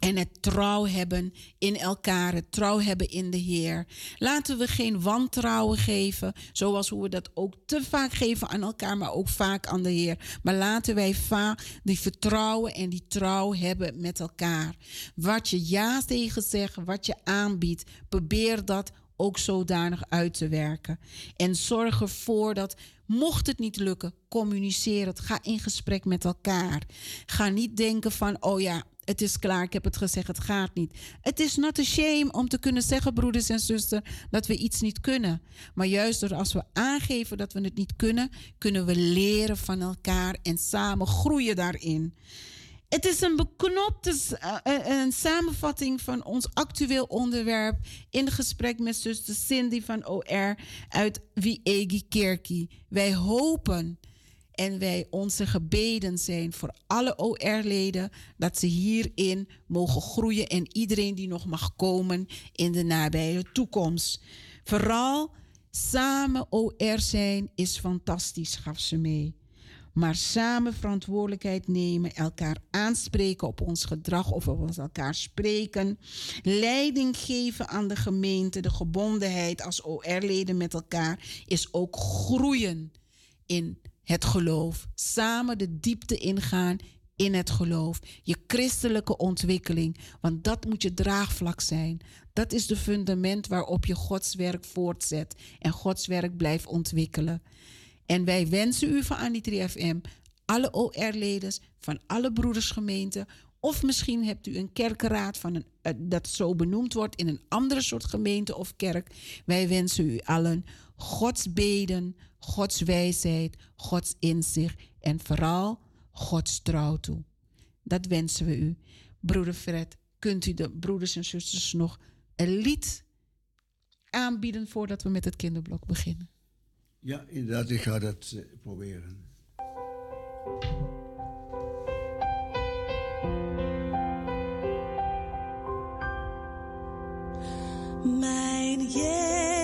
en het trouw hebben in elkaar, het trouw hebben in de Heer. Laten we geen wantrouwen geven, zoals hoe we dat ook te vaak geven aan elkaar, maar ook vaak aan de Heer. Maar laten wij vaak die vertrouwen en die trouw hebben met elkaar. Wat je ja tegen zegt, wat je aanbiedt, probeer dat ook zodanig uit te werken. En zorg ervoor dat, mocht het niet lukken, communiceer het. Ga in gesprek met elkaar. Ga niet denken van, oh ja, het is klaar, ik heb het gezegd, het gaat niet. Het is not a shame om te kunnen zeggen, broeders en zusters, dat we iets niet kunnen. Maar juist door als we aangeven dat we het niet kunnen, kunnen we leren van elkaar en samen groeien daarin. Het is een beknopte uh, een samenvatting van ons actueel onderwerp in gesprek met zuster Cindy van OR uit Wiegi Kerkie. Wij hopen en wij onze gebeden zijn voor alle OR-leden dat ze hierin mogen groeien en iedereen die nog mag komen in de nabije toekomst. Vooral samen OR zijn is fantastisch, gaf ze mee. maar samen verantwoordelijkheid nemen, elkaar aanspreken op ons gedrag of op elkaar spreken, leiding geven aan de gemeente, de gebondenheid als OR-leden met elkaar, is ook groeien in het geloof. Samen de diepte ingaan in het geloof. Je christelijke ontwikkeling. Want dat moet je draagvlak zijn. Dat is de fundament waarop je Gods werk voortzet. En Gods werk blijft ontwikkelen. En wij wensen u van Anitri FM, alle OR-leden, van alle broedersgemeenten. Of misschien hebt u een kerkenraad van een, eh, dat zo benoemd wordt in een andere soort gemeente of kerk. Wij wensen u allen Gods beden, Gods wijsheid, Gods inzicht en vooral Gods trouw toe. Dat wensen we u. Broeder Fred, kunt u de broeders en zusters nog een lied aanbieden voordat we met het kinderblok beginnen? Ja, inderdaad, ik ga dat uh, proberen. Mijn Jezus,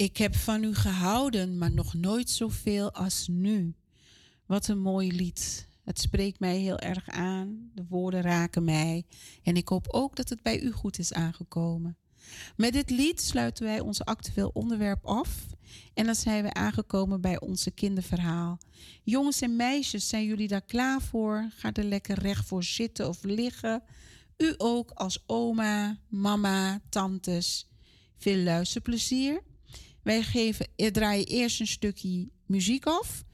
Ik heb van u gehouden, maar nog nooit zoveel als nu. Wat een mooi lied. Het spreekt mij heel erg aan. De woorden raken mij. En ik hoop ook dat het bij u goed is aangekomen. Met dit lied sluiten wij ons actueel onderwerp af. En dan zijn we aangekomen bij onze kinderverhaal. Jongens en meisjes, zijn jullie daar klaar voor? Ga er lekker recht voor zitten of liggen. U ook als oma, mama, tantes. Veel luisterplezier. Wij geven, eh, draaien eerst een stukje muziek af.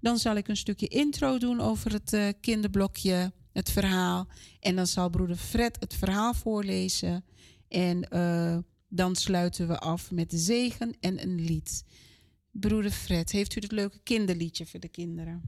Dan zal ik een stukje intro doen over het eh, kinderblokje, het verhaal. En dan zal broeder Fred het verhaal voorlezen. En eh, dan sluiten we af met de zegen en een lied. Broeder Fred, heeft u het leuke kinderliedje voor de kinderen?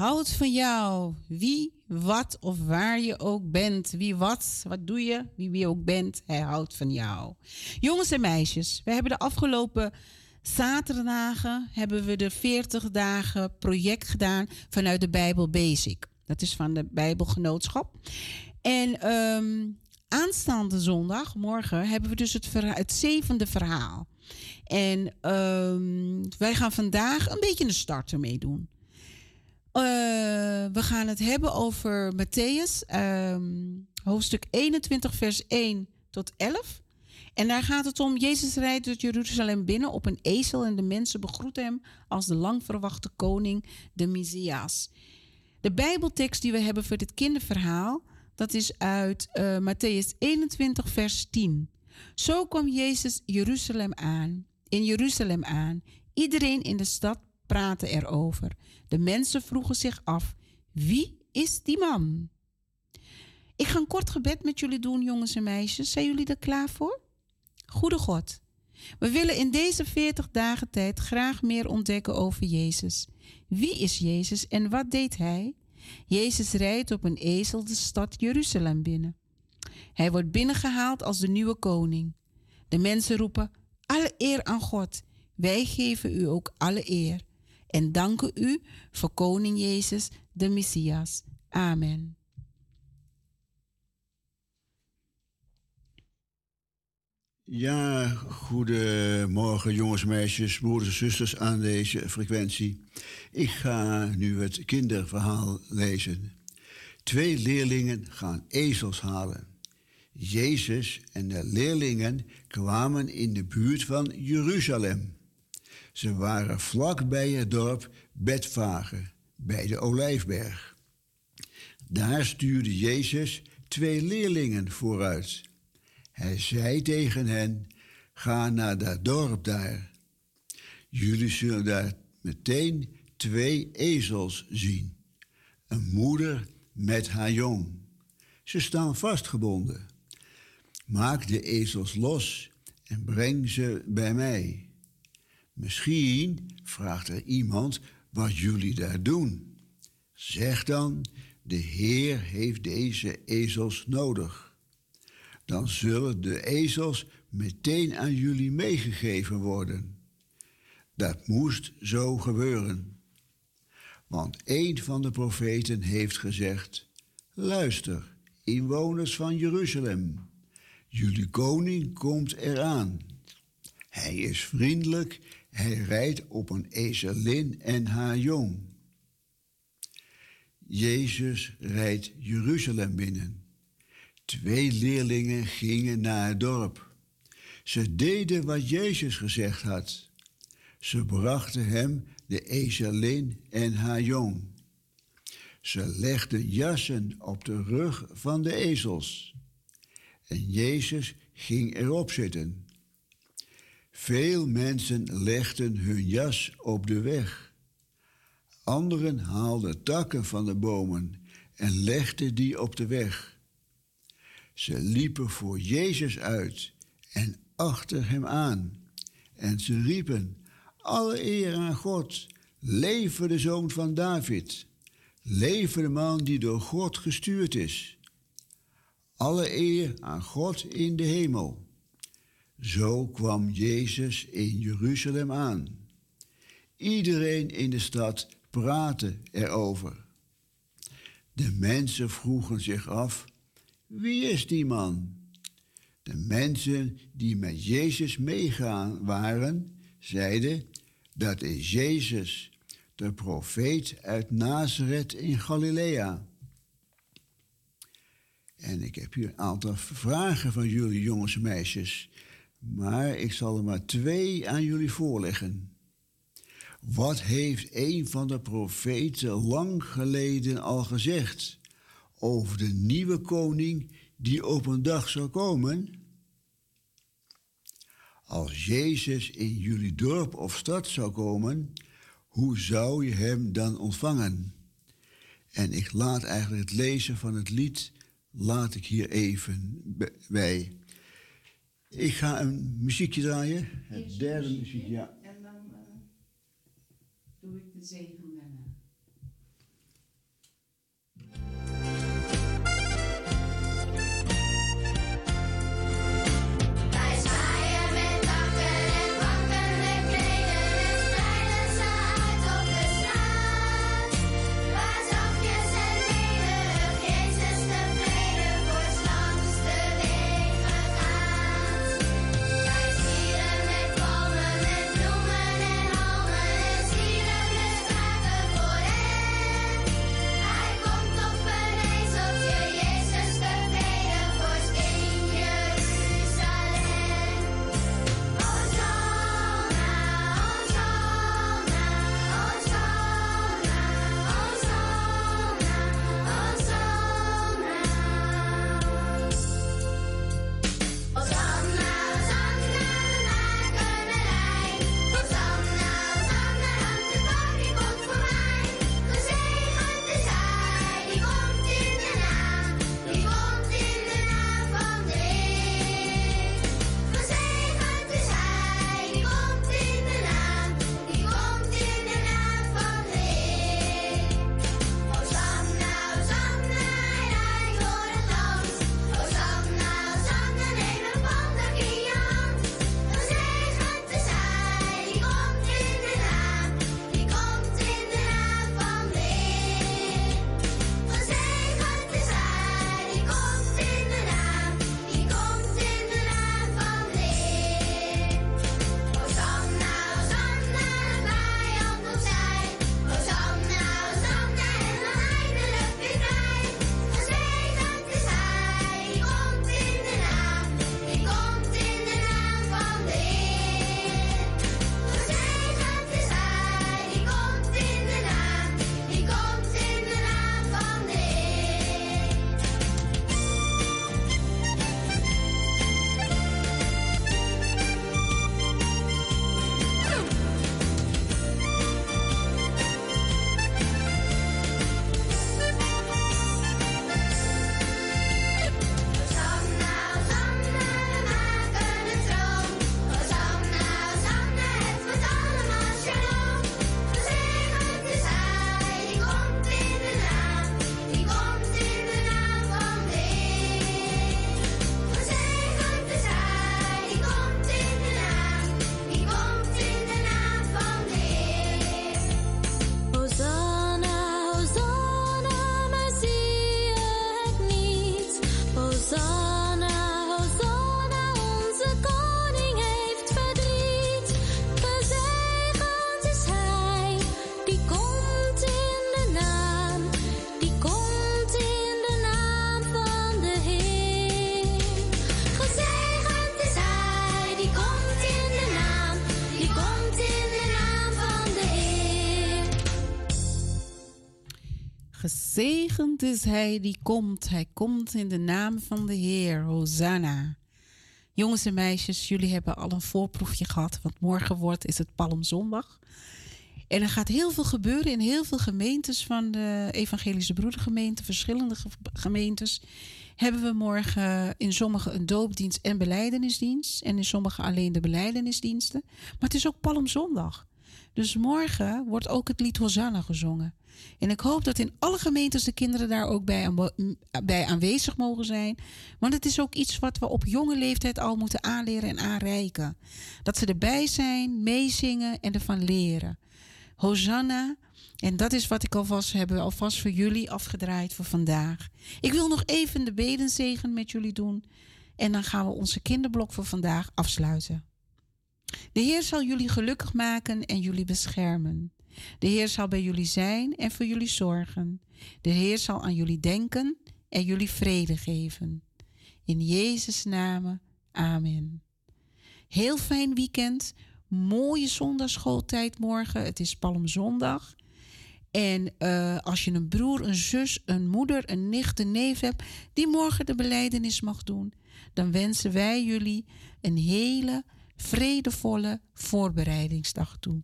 Houdt van jou. Wie, wat of waar je ook bent. Wie wat, wat doe je, wie wie ook bent. Hij houdt van jou. Jongens en meisjes, we hebben de afgelopen zaterdagen hebben we de 40 dagen project gedaan vanuit de Bijbel Basic. Dat is van de Bijbelgenootschap. En ehm, aanstaande zondag, morgen, hebben we dus het, het zevende verhaal. En ehm, wij gaan vandaag een beetje een start ermee Eh, we gaan het hebben over Matthäus, ehm, hoofdstuk 21, vers 1 tot 11. En daar gaat het om, Jezus rijdt door Jeruzalem binnen op een ezel en de mensen begroeten hem als de lang verwachte koning, de Messias. De Bijbeltekst die we hebben voor dit kinderverhaal, dat is uit eh Matthäus 21, vers 10. Zo kwam Jezus Jeruzalem aan, in Jeruzalem aan. Iedereen in de stad praatte erover. De mensen vroegen zich af: wie is die man? Ik ga een kort gebed met jullie doen, jongens en meisjes. Zijn jullie er klaar voor? Goede God, we willen in deze 40 dagen tijd graag meer ontdekken over Jezus. Wie is Jezus en wat deed hij? Jezus rijdt op een ezel de stad Jeruzalem binnen. Hij wordt binnengehaald als de nieuwe koning. De mensen roepen: Alle eer aan God. Wij geven u ook alle eer. En danken u voor koning Jezus, de Messias. Amen. Ja, goedemorgen jongens, meisjes, broeders en zusters aan deze frequentie. Ik ga nu het kinderverhaal lezen. Twee leerlingen gaan ezels halen. Jezus en de leerlingen kwamen in de buurt van Jeruzalem. Ze waren vlak bij het dorp Betfage, bij de Olijfberg. Daar stuurde Jezus twee leerlingen vooruit. Hij zei tegen hen: Ga naar dat dorp daar. Jullie zullen daar meteen twee ezels zien. Een moeder met haar jong. Ze staan vastgebonden. Maak de ezels los en breng ze bij mij. Misschien vraagt er iemand wat jullie daar doen. Zeg dan: De Heer heeft deze ezels nodig dan zullen de ezels meteen aan jullie meegegeven worden. Dat moest zo gebeuren. Want een van de profeten heeft gezegd: Luister, inwoners van Jeruzalem, jullie koning komt eraan. Hij is vriendelijk, hij rijdt op een ezelin en haar jong. Jezus rijdt Jeruzalem binnen. Twee leerlingen gingen naar het dorp. Ze deden wat Jezus gezegd had. Ze brachten hem de ezelin en haar jong. Ze legden jassen op de rug van de ezels. En Jezus ging erop zitten. Veel mensen legden hun jas op de weg. Anderen haalden takken van de bomen en legden die op de weg. Ze liepen voor Jezus uit en achter hem aan. En ze riepen: Alle eer aan God, leven de zoon van David, leven de man die door God gestuurd is. Alle eer aan God in de hemel. Zo kwam Jezus in Jeruzalem aan. Iedereen in de stad praatte erover. De mensen vroegen zich af: wie is die man? De mensen die met Jezus meegaan waren, zeiden dat is Jezus, de profeet uit Nazareth in Galilea. En ik heb hier een aantal vragen van jullie jongens en meisjes, maar ik zal er maar twee aan jullie voorleggen. Wat heeft een van de profeten lang geleden al gezegd over de nieuwe koning die op een dag zou komen? Als Jezus in jullie dorp of stad zou komen, hoe zou je hem dan ontvangen? En ik laat eigenlijk het lezen van het lied, laat ik hier even bij. Ik ga een muziekje draaien, het derde muziekje, ja. En dan eh, doe ik de zegen Gezegend is hij die komt. Hij komt in de naam van de Heer. Hosanna. Jongens en meisjes, jullie hebben al een voorproefje gehad. Want morgen wordt is het Palmzondag. En er gaat heel veel gebeuren in heel veel gemeentes van de Evangelische Broedergemeente. Verschillende ge- gemeentes. Hebben we morgen in sommige een doopdienst en beleidenisdienst. En in sommige alleen de beleidenisdiensten. Maar het is ook Palmzondag. Dus morgen wordt ook het lied Hosanna gezongen. En ik hoop dat in alle gemeentes de kinderen daar ook bij, m- bij aanwezig mogen zijn. Want het is ook iets wat we op jonge leeftijd al moeten aanleren en aanreiken. Dat ze erbij zijn, meezingen en ervan leren. Hosanna. En dat is wat ik alvast hebben alvast voor jullie afgedraaid voor vandaag. Ik wil nog even de bedenzegen met jullie doen. En dan gaan we onze kinderblok voor vandaag afsluiten. De Heer zal jullie gelukkig maken en jullie beschermen. De Heer zal bij jullie zijn en voor jullie zorgen. De Heer zal aan jullie denken en jullie vrede geven. In Jezus' naam, amen. Heel fijn weekend. Mooie zondagschooltijd morgen. Het is Palmzondag. En eh, als je een broer, een zus, een moeder, een nicht, een neef hebt die morgen de beleidenis mag doen, dan wensen wij jullie een hele vredevolle voorbereidingsdag toe.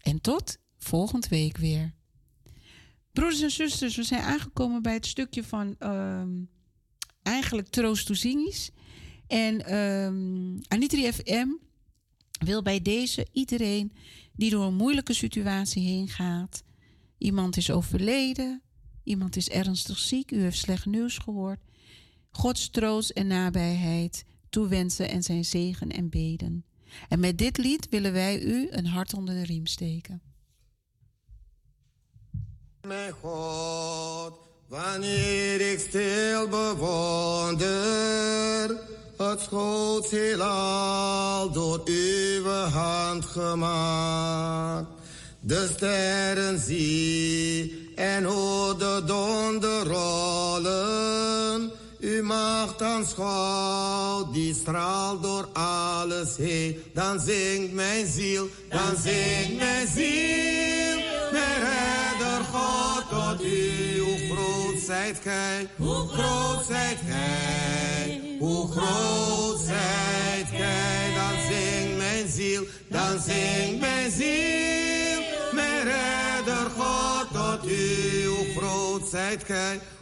En tot volgende week weer. Broeders en zusters, we zijn aangekomen bij het stukje van ehm, eigenlijk Troost Toezingis. En ehm Anitri FM wil bij deze iedereen die door een moeilijke situatie heen gaat. Iemand is overleden, iemand is ernstig ziek, u heeft slecht nieuws gehoord. Gods troost en nabijheid toewensen en zijn zegen en beden. En met dit lied willen wij u een hart onder de riem steken. Mijn God, wanneer ik stil bewonder het schoots heelal door uw hand gemaakt. De sterren zie en hoor de donder rollen. U macht aanschouw, die straalt door alles heen. Dan zingt mijn ziel, dan zingt mijn ziel. Mijn redder God tot u, hoe groot zijt gij, hoe groot zijt gij, hoe groot zijt gij. Dan zingt mijn ziel, dan zingt mijn ziel.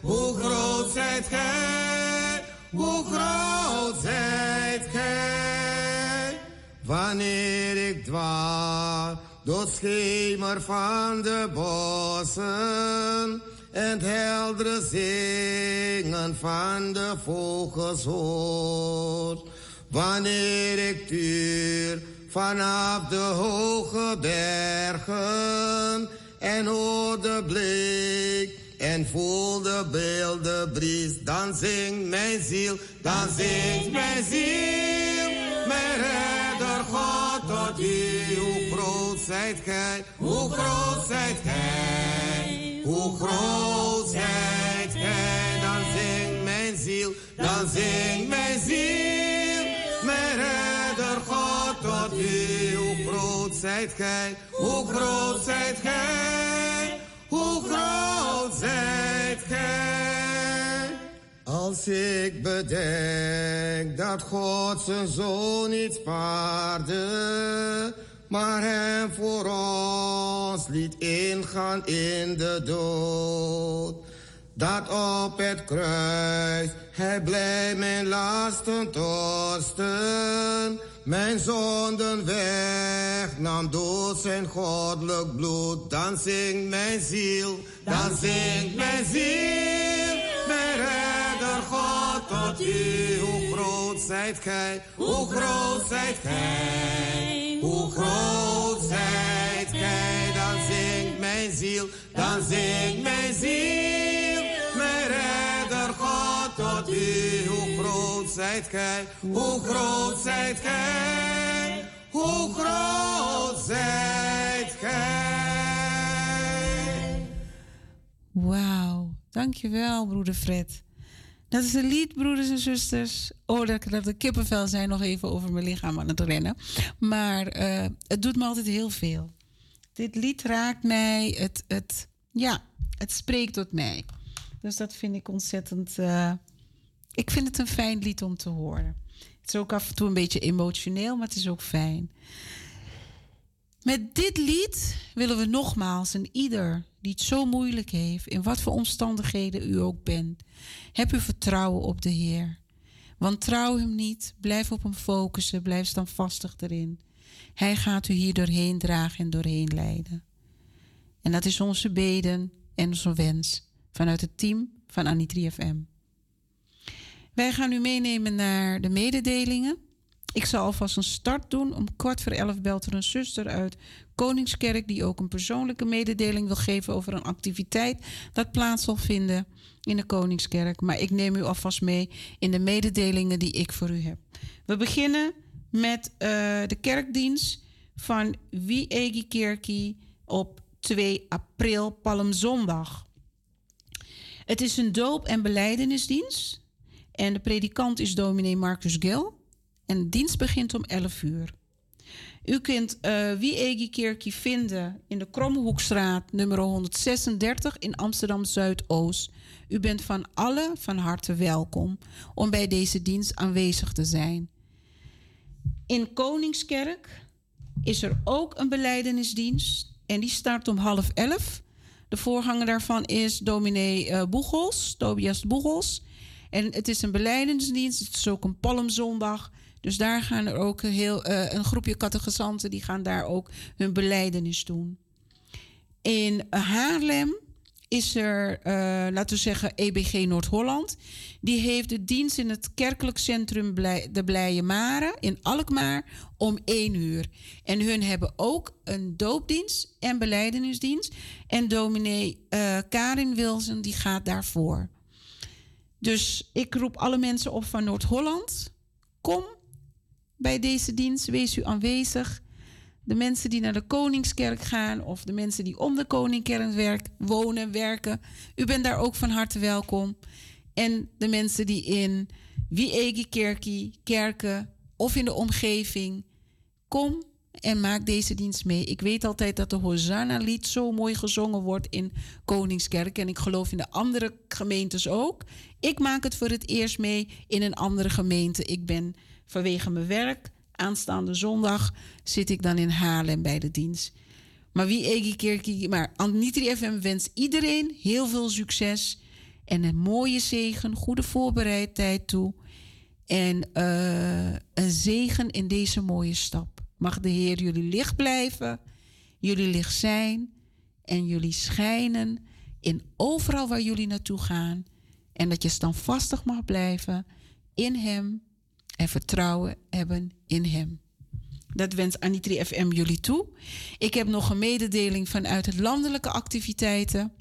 Hoe groot zijt gij, hoe groot zijt gij. Wanneer ik dwaal door het schemer van de bossen en het heldere zingen van de vogels hoor. Wanneer ik tuur vanaf de hoge bergen en hoor de blik en voel de beelden bries, dan zingt mijn ziel, dan zingt mijn ziel, mijn redder God tot u. Hoe groot zijt gij, hoe groot zijt gij, hoe groot zijt gij, dan zingt mijn ziel, dan zingt mijn ziel, mijn redder God tot u. Hoe groot zijt gij, hoe groot zijt gij, zijt gij. Als ik bedenk dat God zijn zoon niet spaarde, maar hem voor ons liet ingaan in de dood. Dat op het kruis hij blij mijn lasten torsten, mijn zonden wegnam door zijn goddelijk bloed. Dan zingt mijn ziel, dan zingt mijn ziel, mijn redder God tot u. Hoe groot zijt gij, hoe groot zijt gij, hoe groot zijt gij. Dan zingt mijn ziel, dan zingt mijn ziel, U. Hoe groot zijt gij, hoe groot zijt gij, hoe groot zijt gij. Wauw, dankjewel broeder Fred. Dat is een lied, broeders en zusters. Oh, dat, dat de kippenvel zijn nog even over mijn lichaam aan het rennen. Maar eh, het doet me altijd heel veel. Dit lied raakt mij, het, het, ja, het spreekt tot mij. Dus dat vind ik ontzettend. eh, ik vind het een fijn lied om te horen. Het is ook af en toe een beetje emotioneel, maar het is ook fijn. Met dit lied willen we nogmaals en ieder die het zo moeilijk heeft, in wat voor omstandigheden u ook bent, heb uw vertrouwen op de Heer. Want trouw hem niet, blijf op hem focussen, blijf standvastig erin. Hij gaat u hier doorheen dragen en doorheen leiden. En dat is onze beden en onze wens vanuit het team van Anitri FM. Wij gaan u meenemen naar de mededelingen. Ik zal alvast een start doen. Om kwart voor elf belt er een zuster uit Koningskerk... die ook een persoonlijke mededeling wil geven over een activiteit... dat plaats zal vinden in de Koningskerk. Maar ik neem u alvast mee in de mededelingen die ik voor u heb. We beginnen met eh, de kerkdienst van Wiegi Kerkie op 2 april, Palmzondag. Het is een doop- en beleidenisdienst. En de predikant is dominee Marcus Gil. En de dienst begint om 11 uur. U kunt uh, Wiegi Kerkie vinden in de Krommehoekstraat nummer 136 in Amsterdam Zuidoost. U bent van alle van harte welkom om bij deze dienst aanwezig te zijn. In Koningskerk is er ook een beleidenisdienst en die start om half elf. De voorganger daarvan is dominee uh, Boegels, Tobias Boegels. En het is een beleidingsdienst, het is ook een palmzondag. Dus daar gaan er ook heel, uh, een groepje catechisanten die gaan daar ook hun beleidenis doen. In Haarlem is er, uh, laten we zeggen, EBG Noord-Holland. Die heeft de dienst in het kerkelijk centrum de Blije Mare in Alkmaar om 1 uur. En hun hebben ook een doopdienst en beleidenisdienst. En dominee uh, Karin Wilson die gaat daarvoor. Dus ik roep alle mensen op van Noord-Holland. Kom bij deze dienst, wees u aanwezig. De mensen die naar de Koningskerk gaan of de mensen die om de Koningskerk wonen, werken. U bent daar ook van harte welkom. En de mensen die in Wiegekerkie, kerken of in de omgeving. Kom en maak deze dienst mee. Ik weet altijd dat de Hosanna-lied zo mooi gezongen wordt in Koningskerk. En ik geloof in de andere gemeentes ook. Ik maak het voor het eerst mee in een andere gemeente. Ik ben vanwege mijn werk aanstaande zondag zit ik dan in Haarlem bij de dienst. Maar wie Egi Kerkie, maar Nitri FM wens iedereen heel veel succes en een mooie zegen, goede voorbereidheid toe. En uh, een zegen in deze mooie stap. Mag de Heer jullie licht blijven, jullie licht zijn en jullie schijnen in overal waar jullie naartoe gaan. En dat je standvastig mag blijven in Hem en vertrouwen hebben in Hem. Dat wens Anitri FM jullie toe. Ik heb nog een mededeling vanuit het landelijke activiteiten.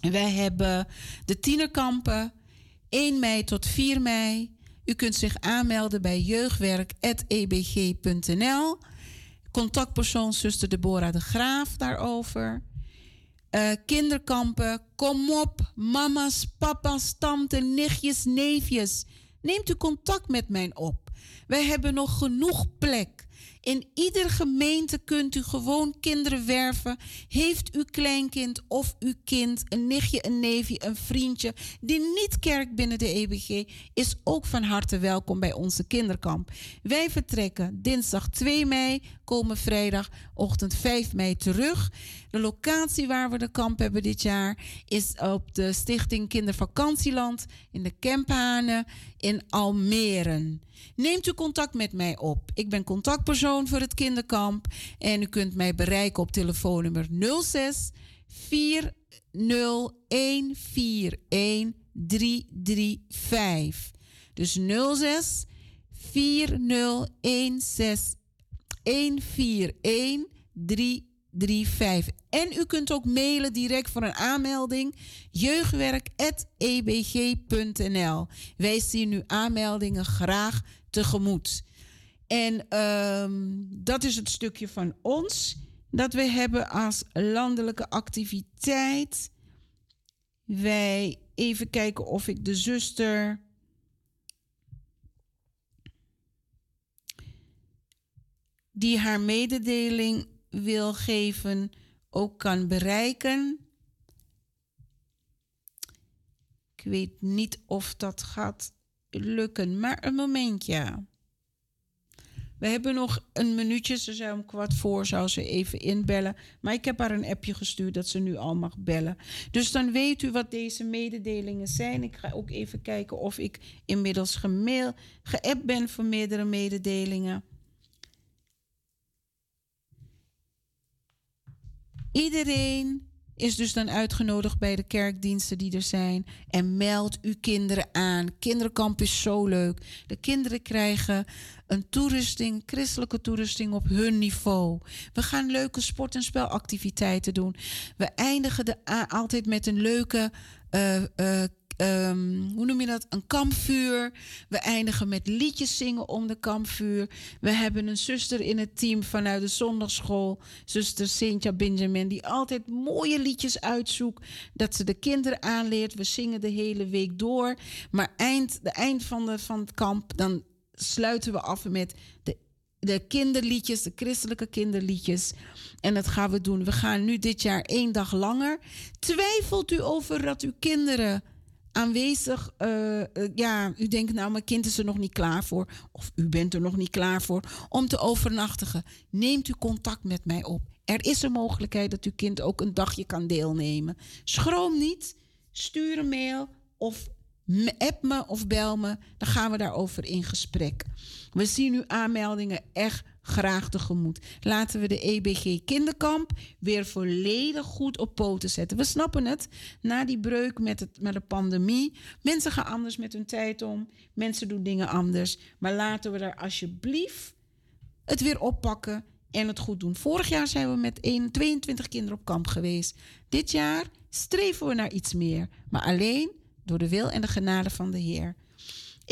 Wij hebben de tienerkampen 1 mei tot 4 mei. U kunt zich aanmelden bij jeugdwerk.ebg.nl. Contactpersoon zuster Deborah de Graaf daarover. Uh, kinderkampen, kom op, mama's, papa's, tante, nichtjes, neefjes. Neemt u contact met mij op. Wij hebben nog genoeg plek. In iedere gemeente kunt u gewoon kinderen werven. Heeft uw kleinkind of uw kind, een nichtje, een neefje, een vriendje die niet kerk binnen de EBG, is ook van harte welkom bij onze kinderkamp. Wij vertrekken dinsdag 2 mei, komen vrijdag ochtend 5 mei terug. De locatie waar we de kamp hebben dit jaar is op de Stichting Kindervakantieland in de Kemphanen in Almere. Neemt u contact met mij op. Ik ben contactpersoon voor het kinderkamp en u kunt mij bereiken op telefoonnummer 06 40141335. Dus 06 4016 141 En u kunt ook mailen direct voor een aanmelding. jeugdwerk.ebg.nl Wij zien uw aanmeldingen graag tegemoet. En um, dat is het stukje van ons dat we hebben als landelijke activiteit. Wij even kijken of ik de zuster. Die haar mededeling wil geven, ook kan bereiken. Ik weet niet of dat gaat lukken, maar een momentje. We hebben nog een minuutje. Ze zei om kwart voor zou ze even inbellen. Maar ik heb haar een appje gestuurd dat ze nu al mag bellen. Dus dan weet u wat deze mededelingen zijn. Ik ga ook even kijken of ik inmiddels gemail, ben voor meerdere mededelingen. Iedereen is dus dan uitgenodigd bij de kerkdiensten die er zijn. En meld uw kinderen aan. Kinderkamp is zo leuk. De kinderen krijgen een toerusting, christelijke toerusting op hun niveau. We gaan leuke sport- en spelactiviteiten doen. We eindigen de, altijd met een leuke eh, ehm, hoe noem je dat? Een kampvuur. We eindigen met liedjes zingen om de kampvuur. We hebben een zuster in het team vanuit de zondagschool, zuster Cynthia Benjamin, die altijd mooie liedjes uitzoekt, dat ze de kinderen aanleert. We zingen de hele week door. Maar eind, de eind van, de, van het kamp, dan sluiten we af met de de kinderliedjes, de christelijke kinderliedjes. En dat gaan we doen. We gaan nu dit jaar één dag langer. Twijfelt u over dat uw kinderen aanwezig, eh, eh, ja, u denkt nou, mijn kind is er nog niet klaar voor, of u bent er nog niet klaar voor, om te overnachtigen. Neemt u contact met mij op. Er is een mogelijkheid dat uw kind ook een dagje kan deelnemen. Schroom niet, stuur een mail of app me of bel me. Dan gaan we daarover in gesprek. We zien uw aanmeldingen echt graag tegemoet. Laten we de EBG Kinderkamp weer volledig goed op poten zetten. We snappen het. Na die breuk met, het, met de pandemie. Mensen gaan anders met hun tijd om. Mensen doen dingen anders. Maar laten we daar alsjeblieft het weer oppakken en het goed doen. Vorig jaar zijn we met 1, 22 kinderen op kamp geweest. Dit jaar streven we naar iets meer. Maar alleen door de wil en de genade van de Heer.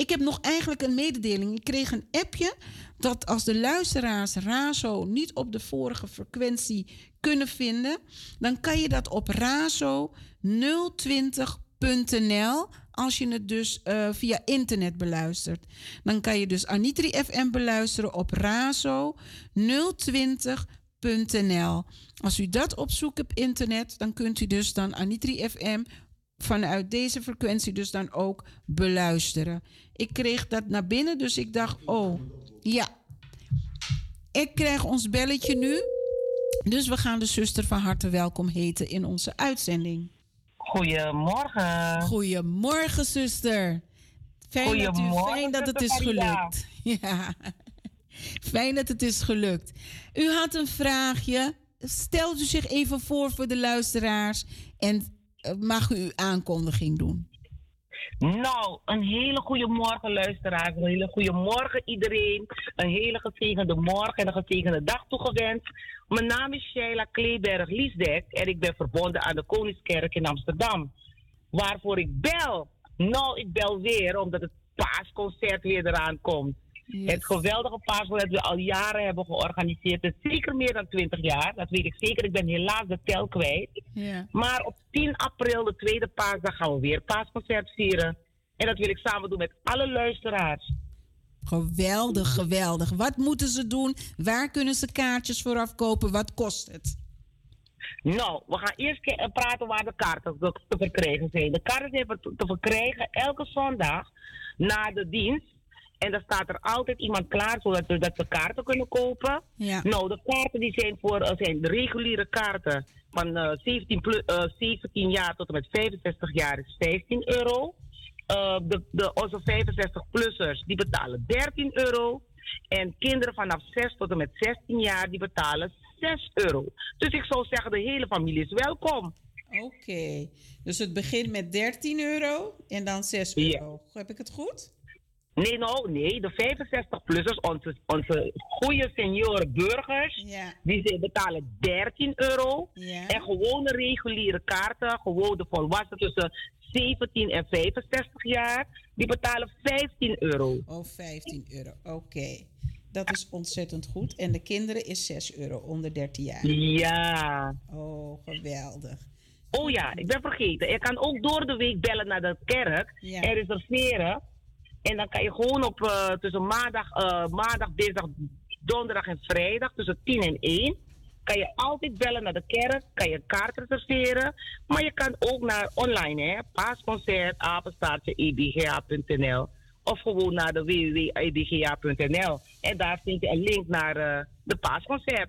Ik heb nog eigenlijk een mededeling. Ik kreeg een appje dat als de luisteraars RAZO niet op de vorige frequentie kunnen vinden, dan kan je dat op RAZO 020.nl als je het dus eh, via internet beluistert. Dan kan je dus Anitri FM beluisteren op RAZO 020.nl. Als u dat opzoekt op internet, dan kunt u dus dan Anitri FM vanuit deze frequentie dus dan ook beluisteren. Ik kreeg dat naar binnen, dus ik dacht, oh, ja. Ik krijg ons belletje nu. Dus we gaan de zuster van harte welkom heten in onze uitzending. Goedemorgen. Goedemorgen, zuster. Fijn, dat, u, Goedemorgen, fijn dat het is gelukt. Ja. Fijn dat het is gelukt. U had een vraagje. Stelt u zich even voor voor de luisteraars. En eh, mag u uw aankondiging doen? Nou, een hele goede morgen luisteraars. Een hele goede morgen iedereen. Een hele gezegende morgen en een gezegende dag toegewenst. Mijn naam is Sheila Kleeberg-Liesdek en ik ben verbonden aan de Koningskerk in Amsterdam. Waarvoor ik bel? Nou, ik bel weer omdat het paasconcert weer eraan komt. Het geweldige paasconcert dat we al jaren hebben georganiseerd. Zeker meer dan 20 jaar. Dat weet ik zeker. Ik ben helaas de tel kwijt. Maar op 10 april, de tweede paasdag, gaan we weer paasconcert vieren. En dat wil ik samen doen met alle luisteraars. Geweldig, geweldig. Wat moeten ze doen? Waar kunnen ze kaartjes voor afkopen? Wat kost het? Nou, we gaan eerst eh, praten waar de kaarten te verkrijgen zijn. De kaarten zijn te verkrijgen elke zondag na de dienst. En dan staat er altijd iemand klaar zodat we, dat we kaarten kunnen kopen. Ja. Nou, de kaarten die zijn voor eh, zijn de reguliere kaarten van eh, 17, plu- eh, 17 jaar tot en met 65 jaar is 15 euro. Eh, de, de, onze 65-plussers die betalen 13 euro. En kinderen vanaf 6 tot en met 16 jaar die betalen 6 euro. Dus ik zou zeggen, de hele familie is welkom. Oké. Dus het begint met 13 euro en dan 6 Ja. euro. Heb ik het goed? Nee, nou, nee, de 65-plussers, onze, onze goede senioren burgers, Ja. die ze betalen 13 euro. En gewone reguliere kaarten, gewoon de volwassenen tussen 17 en 65 jaar, die betalen 15 euro. Oh, 15 euro. Oké. Dat is ontzettend goed. En de kinderen is 6 euro onder 13 jaar. Ja. Oh, geweldig. Oh ja, ik ben vergeten. Je kan ook door de week bellen naar de kerk Ja. en reserveren. En dan kan je gewoon op eh, tussen maandag, eh, maandag, dinsdag, donderdag en vrijdag tussen 10 en 1. Kan je altijd bellen naar de kerk, kan je kaart reserveren. Maar je kan ook naar online, hè. Paasconcert, apenstaartje, ebga.nl. Of gewoon naar de www.ebga.nl. En daar vind je een link naar eh, de paasconcert.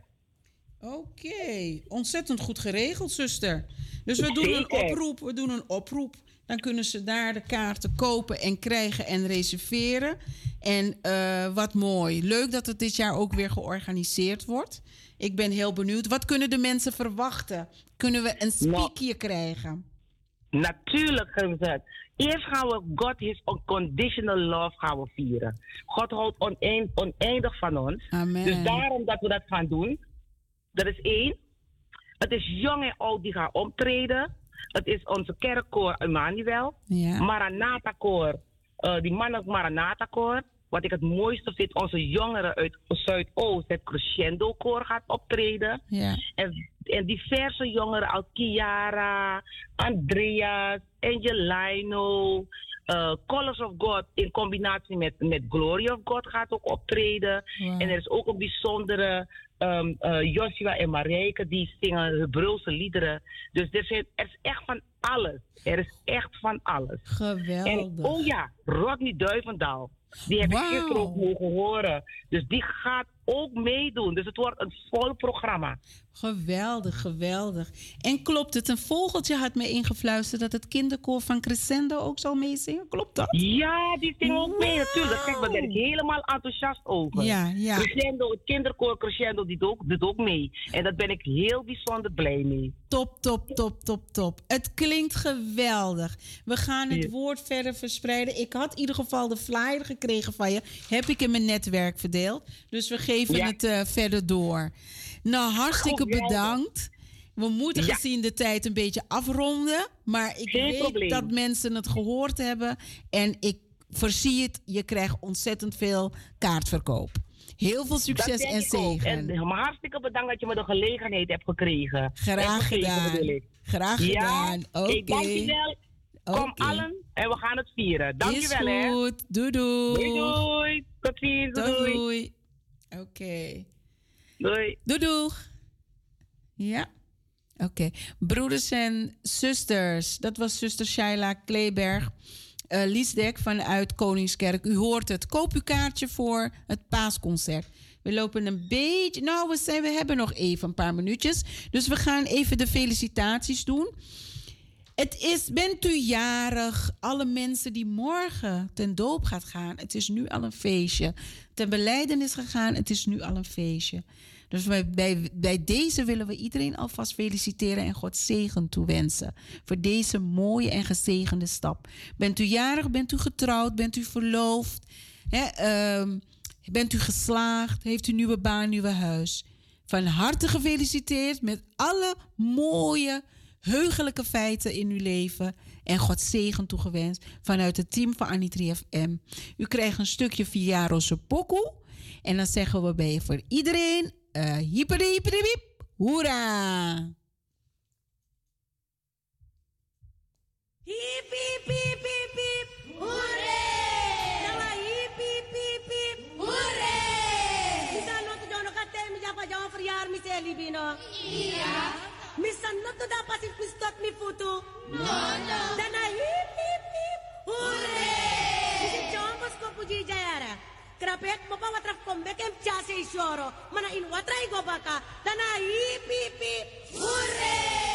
Oké, ontzettend goed geregeld, zuster. Dus we doen een oproep. We doen een oproep. Dan kunnen ze daar de kaarten kopen en krijgen en reserveren. En eh, wat mooi. Leuk dat het dit jaar ook weer georganiseerd wordt. Ik ben heel benieuwd. Wat kunnen de mensen verwachten? Kunnen we een Nou. speakje krijgen? Natuurlijk het. Eerst gaan we God His Unconditional Love gaan we vieren. God houdt oneind, oneindig van ons. Amen. Dus daarom dat we dat gaan doen. Dat is één. Het is jong en oud die gaan optreden. Het is onze kerkkoor Emmanuel. Ja. Maranatha koor. eh, die mannelijk Maranatha koor. Wat ik het mooiste vind, onze jongeren uit Zuidoost, het Crescendo koor gaat optreden. Ja. En, en diverse jongeren als Kiara, Andreas, Angelino, eh Colors of God in combinatie met, met Glory of God gaat ook optreden. En er is ook een bijzondere ehm, eh, Joshua en Marijke die zingen Hebreeuwse liederen. Dus er, zijn, er is echt van alles. Er is echt van alles. En, Geweldig. oh ja, Rodney Duivendaal. Die heb ik gisteren ook mogen horen. Dus die gaat ook meedoen. Dus het wordt een vol programma. Geweldig, geweldig. En klopt het? Een vogeltje had me ingefluisterd dat het kinderkoor van Crescendo ook zal meezingen. Klopt dat? Ja, die zingen ook mee natuurlijk. Kijk, daar ben ik helemaal enthousiast over. Ja, ja. Crescendo, het kinderkoor Crescendo die doet ook, doet ook mee. En daar ben ik heel bijzonder blij mee. Top, top, top, top, top. Het klinkt geweldig. We gaan het woord verder verspreiden. Ik had in ieder geval de flyer gekregen van je. Heb ik in mijn netwerk verdeeld. Dus we geven Ja. het eh, verder door. Nou, hartstikke bedankt. We moeten Ja. gezien de tijd een beetje afronden. Maar ik Geen weet probleem. dat mensen het gehoord hebben. En ik voorzie het. Je krijgt ontzettend veel kaartverkoop. Heel veel succes en zegen. En maar hartstikke bedankt dat je me de gelegenheid hebt gekregen. Graag gegeven, gedaan. Graag Ja, gedaan. Oké. je wel. Kom Oké. allen en we gaan het vieren. Dank Is hè. goed. Doei doei. Doei, doei. Tot ziens. Doei. Doei. Oké. Doei. Doei doeg. Ja. Oké. Broeders en zusters. Dat was zuster Shaila Kleeberg. eh Liesdek vanuit Koningskerk. U hoort het. Koop uw kaartje voor het paasconcert. We lopen een beetje... Nou, we, zijn, we hebben nog even een paar minuutjes. Dus we gaan even de felicitaties doen. Het is, bent u jarig? Alle mensen die morgen ten doop gaat gaan. Het is nu al een feestje. Ten beleidenis gegaan. Het is nu al een feestje. Dus bij, bij, bij deze willen we iedereen alvast feliciteren en God zegen toewensen. Voor deze mooie en gezegende stap. Bent u jarig? Bent u getrouwd? Bent u verloofd? Hè, ehm, bent u geslaagd? Heeft u nieuwe baan, nieuwe huis? Van harte gefeliciteerd met alle mooie, heugelijke feiten in uw leven. En God zegen toegewenst vanuit het team van Anitri FM. U krijgt een stukje Viaro Sopoku. En dan zeggen we bij voor iedereen: uh, hippere, hippere, hip, hoera! Hip, hip, hip. Hooray! Nanga hip, hip, hip, hip. Hooray! Misa no se libino. Iya. Misa no tu dapat si pistot mi futu. No, no. Dana hip, hip, hip. Hooray! Ko puji jayara. Krapek mo pa watraf kombe kem chase isoro. Mana in watra igo baka. Dana hip, hip, hip. Hooray!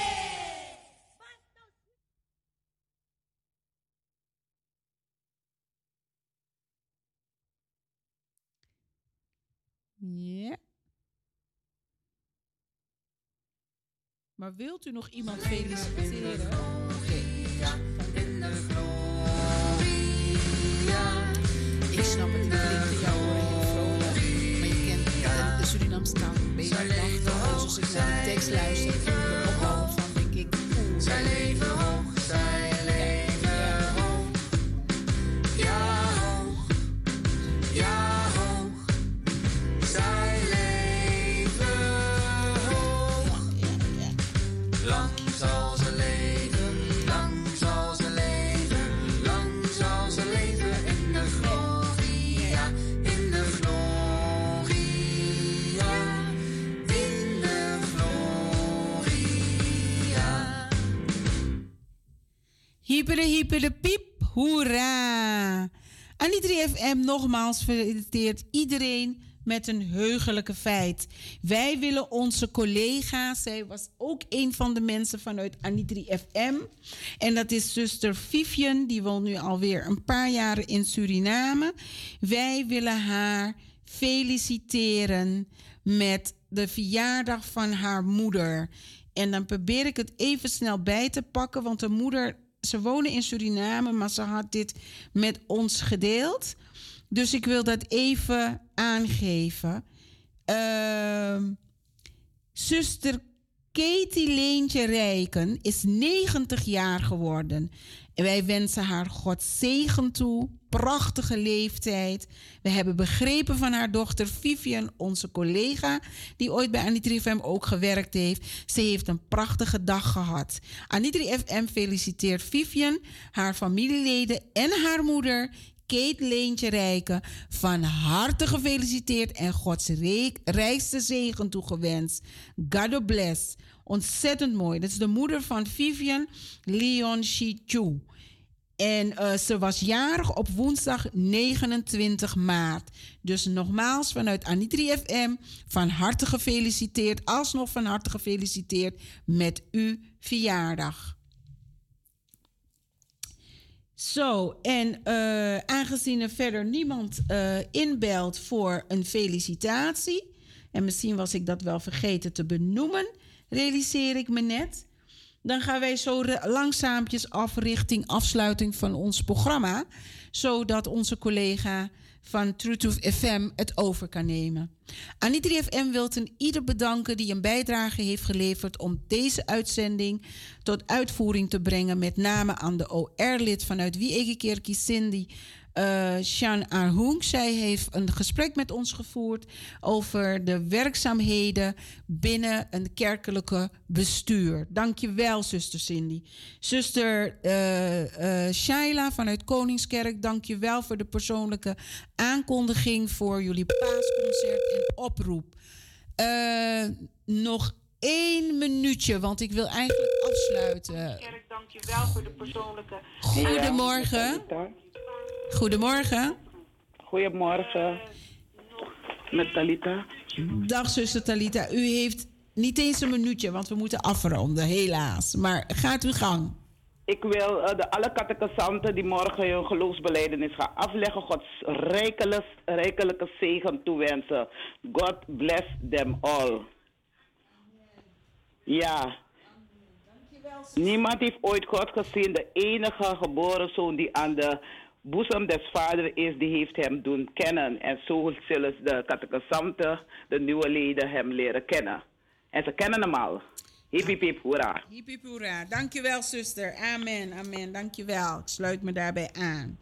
Maar wilt u nog iemand feliciteren? Oké. Ik snap het, het klinkt in jouw oren heel vrolijk. Maar je kent de, de Surinaamse taal een beetje machtig. Dus als ik naar de tekst luister, Hypere, hypere, piep, hoera! Anitri FM nogmaals feliciteert iedereen met een heugelijke feit. Wij willen onze collega, zij was ook een van de mensen vanuit Anitri FM. En dat is zuster Vivian, die woont nu alweer een paar jaren in Suriname. Wij willen haar feliciteren met de verjaardag van haar moeder. En dan probeer ik het even snel bij te pakken, want de moeder, ze wonen in Suriname, maar ze had dit met ons gedeeld. Dus ik wil dat even aangeven. Ehm, zuster Katie Leentje Rijken is 90 jaar geworden. En wij wensen haar God zegen toe. Prachtige leeftijd. We hebben begrepen van haar dochter Vivian, onze collega, die ooit bij Anitri FM ook gewerkt heeft. Ze heeft een prachtige dag gehad. Anitri FM feliciteert Vivian, haar familieleden en haar moeder. Kate Leentje Rijken van harte gefeliciteerd en Gods rijkste zegen toegewenst. God bless. Ontzettend mooi. Dat is de moeder van Vivian Leon Chichu. En eh, ze was jarig op woensdag 29 maart. Dus nogmaals vanuit Anitri FM van harte gefeliciteerd. Alsnog van harte gefeliciteerd met uw verjaardag. Zo, en eh, aangezien er verder niemand eh, inbelt voor een felicitatie, en misschien was ik dat wel vergeten te benoemen, realiseer ik me net. Dan gaan wij zo langzaampjes af richting afsluiting van ons programma, zodat onze collega van Truth of FM het over kan nemen. Anitri FM wil ten ieder bedanken die een bijdrage heeft geleverd om deze uitzending tot uitvoering te brengen. Met name aan de OR-lid vanuit Wiegekerkie Cindy eh Shan Arhoeng. Zij heeft een gesprek met ons gevoerd over de werkzaamheden binnen een kerkelijke bestuur. Dankjewel, zuster Cindy. Zuster eh eh Shaila vanuit Koningskerk, dankjewel voor de persoonlijke aankondiging voor jullie paasconcert en oproep. Nog één minuutje, want ik wil eigenlijk afsluiten. Dankjewel voor de persoonlijke... Goedemorgen. Goedemorgen. Goedemorgen. Met Talita. Dag zuster Talita. U heeft niet eens een minuutje, want we moeten afronden, helaas. Maar gaat uw gang. Ik wil eh, de alle catechisanten die morgen hun geloofsbeleidenis gaan afleggen, Gods rijkelijk, rijkelijke zegen toewensen. God bless them all. Ja. Niemand heeft ooit God gezien. De enige geboren zoon die aan de boezem des vaders is, die heeft hem doen kennen. En zo zullen de catechisanten, de nieuwe leden, hem leren kennen. En ze kennen hem al. Hip hip hip, hoera. Hip hip hoera. Dankjewel zuster. Amen, amen. Dankjewel. Ik sluit me daarbij aan.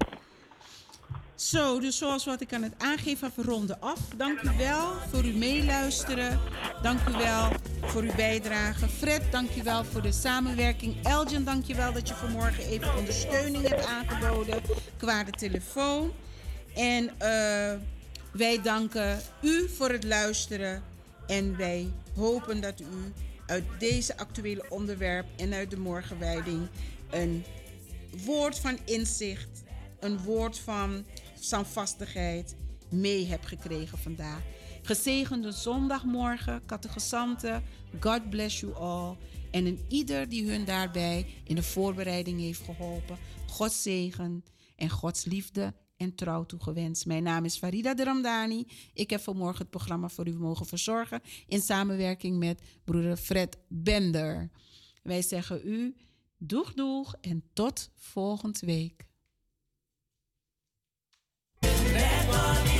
Zo, dus zoals wat ik aan het aangeven, we ronden af. Dank u wel voor uw meeluisteren. Dank u wel voor uw bijdrage. Fred, dank u wel voor de samenwerking. Elgin, dank je wel dat je vanmorgen even ondersteuning hebt aangeboden qua de telefoon. En eh, wij danken u voor het luisteren. En wij hopen dat u uit deze actuele onderwerp en uit de morgenwijding een woord van inzicht, een woord van standvastigheid mee hebt gekregen vandaag. Gezegende zondagmorgen, catechisanten, God bless you all. En een ieder die hun daarbij in de voorbereiding heeft geholpen. Gods zegen en Gods liefde en trouw toegewenst. Mijn naam is Farida de Ramdani. Ik heb vanmorgen het programma voor u mogen verzorgen in samenwerking met broeder Fred Bender. Wij zeggen u doeg doeg en tot volgende week. money.